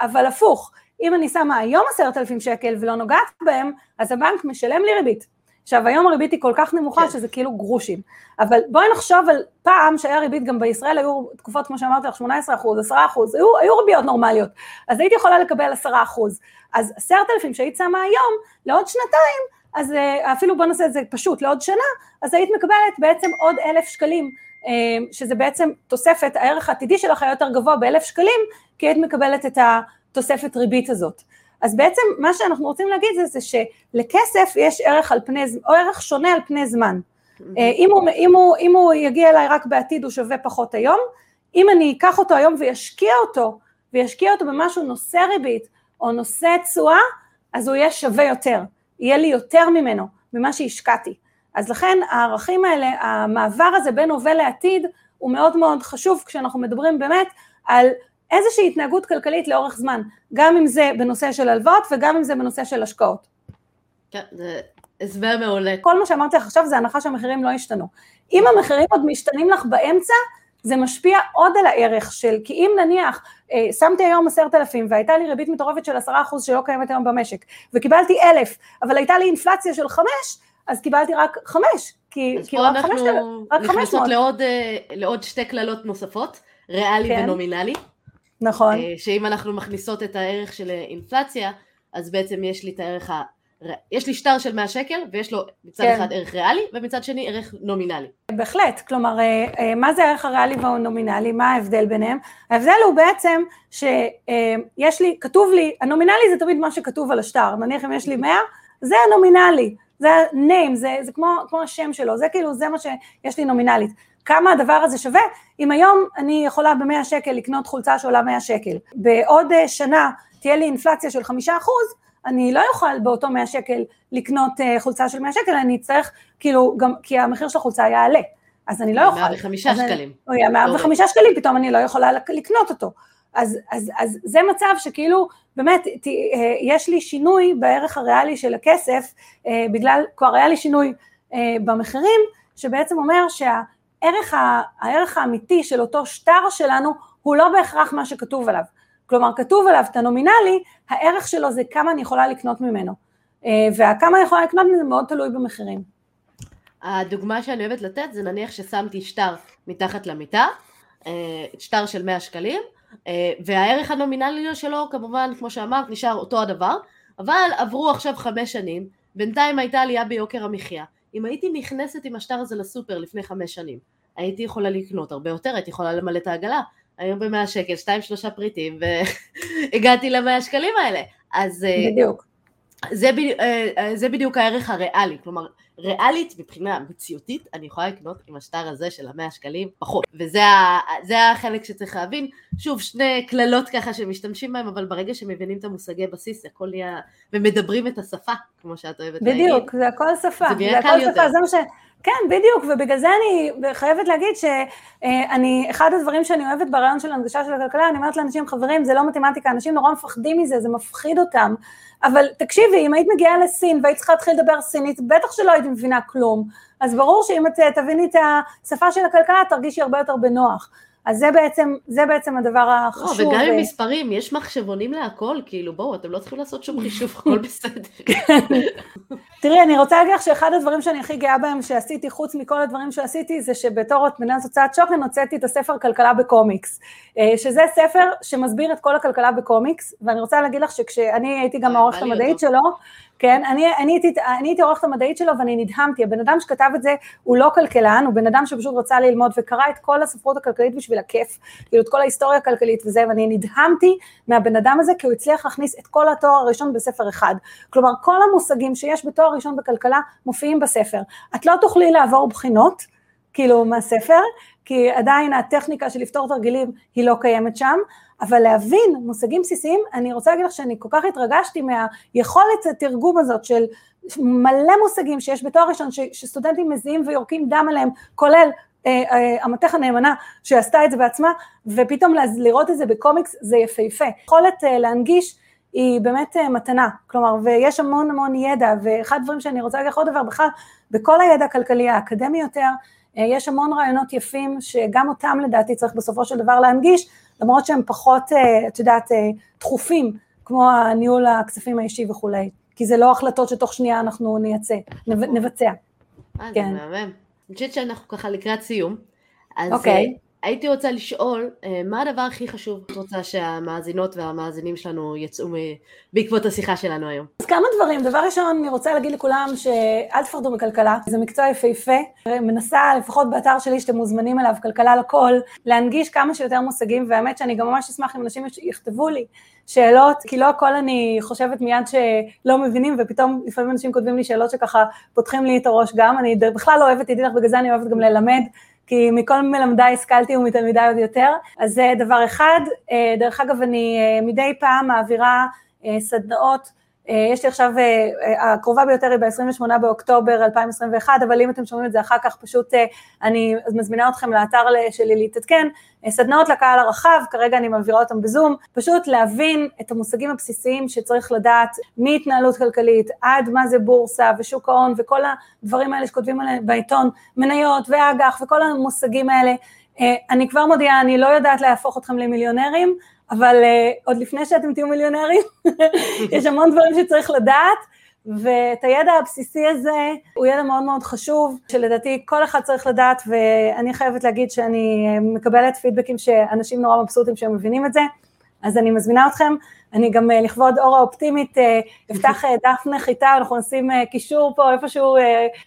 אבל הפוך. אם אני שמה היום עשרת אלפים שקל ולא נוגעת בהם, אז הבנק משלם לי ריבית. עכשיו היום הריבית היא כל כך נמוכה כן. שזה כאילו גרושים, אבל בואי נחשוב על פעם שהיה ריבית, גם בישראל היו תקופות כמו שאמרתי לך 18 אחוז, 10 אחוז, היו, היו ריביות נורמליות, אז הייתי יכולה לקבל 10 אחוז, אז עשרת אלפים שהיית שמה היום, לעוד שנתיים, אז אה, אפילו בוא נעשה את זה פשוט, לעוד שנה, אז היית מקבלת בעצם עוד אלף שקלים, אה, שזה בעצם תוספת, הערך העתידי שלך היה יותר גבוה באלף שקלים, כי היית מקבלת את התוספת ריבית הזאת. אז בעצם מה שאנחנו רוצים להגיד זה, זה שלכסף יש ערך על פני, או ערך שונה על פני זמן. Mm-hmm. אם הוא, אם, הוא, אם הוא יגיע אליי רק בעתיד הוא שווה פחות היום, אם אני אקח אותו היום וישקיע אותו, וישקיע אותו במשהו נושא ריבית או נושא תשואה, אז הוא יהיה שווה יותר, יהיה לי יותר ממנו, ממה שהשקעתי. אז לכן הערכים האלה, המעבר הזה בין הווה לעתיד, הוא מאוד מאוד חשוב כשאנחנו מדברים באמת על איזושהי התנהגות כלכלית לאורך זמן, גם אם זה בנושא של הלוואות וגם אם זה בנושא של השקעות. כן, זה הסבר מעולה. כל מה שאמרתי לך עכשיו זה הנחה שהמחירים לא ישתנו. אם המחירים עוד משתנים לך באמצע, זה משפיע עוד על הערך של, כי אם נניח אה, שמתי היום עשרת אלפים והייתה לי ריבית מטורפת של עשרה אחוז שלא קיימת היום במשק, וקיבלתי אלף, אבל הייתה לי אינפלציה של חמש, אז קיבלתי רק חמש, כי, כי רק חמש, רק חמש מאות. נכנסות לעוד, אה, לעוד שתי קללות נוספות, ריאלי כן. ונומינלי. נכון. אה, שאם אנחנו מכניסות את הערך של אינפלציה, אז בעצם יש לי את הערך יש לי שטר של 100 שקל ויש לו מצד כן. אחד ערך ריאלי ומצד שני ערך נומינלי. בהחלט, כלומר אה, אה, מה זה הערך הריאלי והנומינלי, מה ההבדל ביניהם? ההבדל הוא בעצם שיש לי, כתוב לי, הנומינלי זה תמיד מה שכתוב על השטר, נניח אם יש לי 100, זה הנומינלי, זה ה-name, זה, זה כמו, כמו השם שלו, זה כאילו, זה מה שיש לי נומינלית. כמה הדבר הזה שווה, אם היום אני יכולה ב-100 שקל לקנות חולצה שעולה 100 שקל, בעוד שנה תהיה לי אינפלציה של 5%, אני לא אוכל באותו 100 שקל לקנות uh, חולצה של 100 שקל, אני אצטרך, כאילו, גם, כי המחיר של החולצה יעלה, אז אני לא אוכל. 105 שקלים. הוא יהיה 105 שקלים, פתאום אני לא יכולה לקנות אותו. אז, אז, אז זה מצב שכאילו, באמת, ת, uh, יש לי שינוי בערך הריאלי של הכסף, בגלל, כבר היה לי שינוי במחירים, שבעצם אומר שהערך הערך האמיתי של אותו שטר שלנו, הוא לא בהכרח מה שכתוב עליו. כלומר כתוב עליו את הנומינלי, הערך שלו זה כמה אני יכולה לקנות ממנו, אה, והכמה אני יכולה לקנות ממנו מאוד תלוי במחירים. הדוגמה שאני אוהבת לתת זה נניח ששמתי שטר מתחת למיטה, אה, שטר של 100 שקלים, אה, והערך הנומינלי שלו כמובן כמו שאמרת נשאר אותו הדבר, אבל עברו עכשיו חמש שנים, בינתיים הייתה עלייה ביוקר המחיה, אם הייתי נכנסת עם השטר הזה לסופר לפני חמש שנים, הייתי יכולה לקנות הרבה יותר, הייתי יכולה למלא את העגלה, היום במאה שקל, שתיים שלושה פריטים, והגעתי למאה שקלים האלה. אז... אה, בדיוק. זה, אה, אה, זה בדיוק הערך הריאלי, כלומר ריאלית מבחינה מציאותית אני יכולה לקנות עם השטר הזה של המאה שקלים פחות. וזה החלק שצריך להבין. שוב שני קללות ככה שמשתמשים בהם אבל ברגע שמבינים את המושגי בסיס הכל נהיה ומדברים את השפה כמו שאת אוהבת להגיד. בדיוק זה הכל שפה. זה, זה הכל שפה. זה מה ש... כן, בדיוק, ובגלל זה אני חייבת להגיד שאני, אחד הדברים שאני אוהבת ברעיון של הנגשה של הכלכלה, אני אומרת לאנשים, חברים, זה לא מתמטיקה, אנשים נורא מפחדים מזה, זה מפחיד אותם, אבל תקשיבי, אם היית מגיעה לסין והיית צריכה להתחיל לדבר סינית, בטח שלא היית מבינה כלום, אז ברור שאם את תביני את השפה של הכלכלה, תרגישי הרבה יותר בנוח. אז זה בעצם, זה בעצם הדבר החשוב. לא, וגם עם מספרים, יש מחשבונים להכל, כאילו בואו, אתם לא צריכים לעשות שום חישוב, הכל בסדר. <laughs> תראי, אני רוצה להגיד לך שאחד הדברים שאני הכי גאה בהם שעשיתי, חוץ מכל הדברים שעשיתי, זה שבתור מנהלת הוצאת שוקן הוצאתי את הספר כלכלה בקומיקס, אה, שזה ספר שמסביר את כל הכלכלה בקומיקס, ואני רוצה להגיד לך שכשאני הייתי גם העורכת המדעית שלו, כן, אני, אני, הייתי, אני הייתי עורכת המדעית שלו ואני נדהמתי, הבן אדם שכתב את זה הוא לא כלכלן, הוא בן אדם שפשוט רצה ללמוד וקרא את כל הספרות הכלכלית בשביל הכיף, כאילו את כל ההיסטוריה הכלכלית וזה, ואני נדהמתי מהבן אדם הזה כי הוא הצליח להכניס את כל התואר הראשון בספר אחד, כלומר כל המושגים שיש בתואר ראשון בכלכלה מופיעים בספר, את לא תוכלי לעבור בחינות, כאילו מהספר, כי עדיין הטכניקה של לפתור תרגילים היא לא קיימת שם, אבל להבין מושגים בסיסיים, אני רוצה להגיד לך שאני כל כך התרגשתי מהיכולת התרגום הזאת של מלא מושגים שיש בתואר ראשון, ש, שסטודנטים מזיעים ויורקים דם עליהם, כולל אה, אה, המתך הנאמנה שעשתה את זה בעצמה, ופתאום לראות את זה בקומיקס זה יפהפה. יכולת אה, להנגיש היא באמת אה, מתנה, כלומר, ויש המון המון ידע, ואחד הדברים שאני רוצה להגיד לך עוד דבר, בכלל, בכל הידע הכלכלי האקדמי יותר, אה, יש המון רעיונות יפים שגם אותם לדעתי צריך בסופו של דבר להנגיש, למרות שהם פחות, אה, את יודעת, אה, דחופים, כמו הניהול הכספים האישי וכולי, כי זה לא החלטות שתוך שנייה אנחנו נייצא, נבצע. אה, כן. זה מהמם. אני חושבת שאנחנו ככה לקראת סיום, אז okay. הייתי רוצה לשאול, אה, מה הדבר הכי חשוב את רוצה שהמאזינות והמאזינים שלנו יצאו בעקבות השיחה שלנו היום? אז כמה דברים. דבר ראשון, אני רוצה להגיד לכולם שאל תפחדו מכלכלה, זה מקצוע יפהפה. מנסה, לפחות באתר שלי שאתם מוזמנים אליו, כלכלה לכל, להנגיש כמה שיותר מושגים, והאמת שאני גם ממש אשמח אם אנשים יכתבו לי שאלות, כי לא הכל אני חושבת מיד שלא מבינים, ופתאום לפעמים אנשים כותבים לי שאלות שככה פותחים לי את הראש גם, אני בכלל לא אוהבת, תדעי לך, בגלל זה אני אוהבת גם ללמד. כי מכל מלמדיי השכלתי ומתלמידיי עוד יותר, אז זה דבר אחד. אה, דרך אגב, אני אה, מדי פעם מעבירה אה, סדנאות אה, יש לי עכשיו, אה, אה, הקרובה ביותר היא ב-28 באוקטובר 2021, אבל אם אתם שומעים את זה אחר כך, פשוט אני מזמינה אתכם לאתר שלי להתעדכן, סדנאות לקהל הרחב, כרגע אני מעבירה אותם בזום, פשוט להבין את המושגים הבסיסיים שצריך לדעת מהתנהלות כלכלית עד מה זה בורסה ושוק ההון וכל הדברים האלה שכותבים עליהם בעיתון, מניות ואג"ח וכל המושגים האלה. אני כבר מודיעה, אני לא יודעת להפוך אתכם למיליונרים, אבל uh, עוד לפני שאתם תהיו מיליונרים, <laughs> יש המון דברים שצריך לדעת, ואת הידע הבסיסי הזה הוא ידע מאוד מאוד חשוב, שלדעתי כל אחד צריך לדעת, ואני חייבת להגיד שאני מקבלת פידבקים שאנשים נורא מבסוטים שהם מבינים את זה, אז אני מזמינה אתכם, אני גם לכבוד אור האופטימית אפתח דף נחיתה, אנחנו נשים קישור פה איפשהו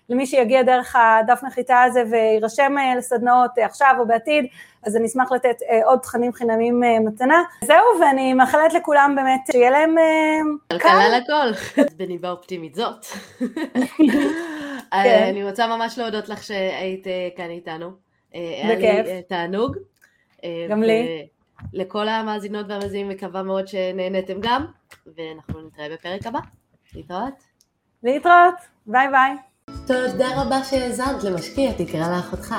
למי שיגיע דרך הדף נחיתה הזה ויירשם לסדנאות עכשיו או בעתיד, אז אני אשמח לתת עוד תכנים חינמים מתנה. זהו, ואני מאחלת לכולם באמת שיהיה להם קל. כלכלה לכל. <laughs> בניבה אופטימית זאת. כן. אני רוצה ממש להודות לך שהיית כאן איתנו. בכיף. היה לי תענוג. גם לי. לכל המאזינות והמאזינים מקווה מאוד שנהנתם גם, ואנחנו נתראה בפרק הבא. להתראות. להתראות, ביי ביי. תודה רבה שהאזנת למשקיע תקרא לאחותך.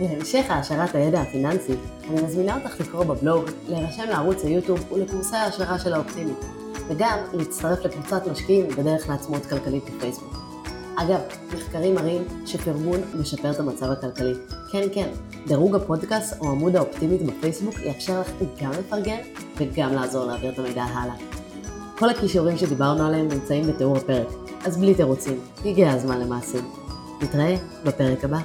להמשך העשרת הידע הפיננסי, אני מזמינה אותך לקרוא בבלוג, להירשם לערוץ היוטיוב ולקורסי ההשקעה של האופטימית, וגם להצטרף לקבוצת משקיעים בדרך לעצמאות כלכלית בפייסבוק. אגב, מחקרים מראים שפרגון משפר את המצב הכלכלי. כן, כן, דירוג הפודקאסט או עמוד האופטימית בפייסבוק יאפשר לך גם לפרגן וגם לעזור להעביר את המידע הלאה. כל הכישורים שדיברנו עליהם נמצאים בתיאור הפרק, אז בלי תירוצים, הגיע הזמן למעשים. נתראה בפרק הבא.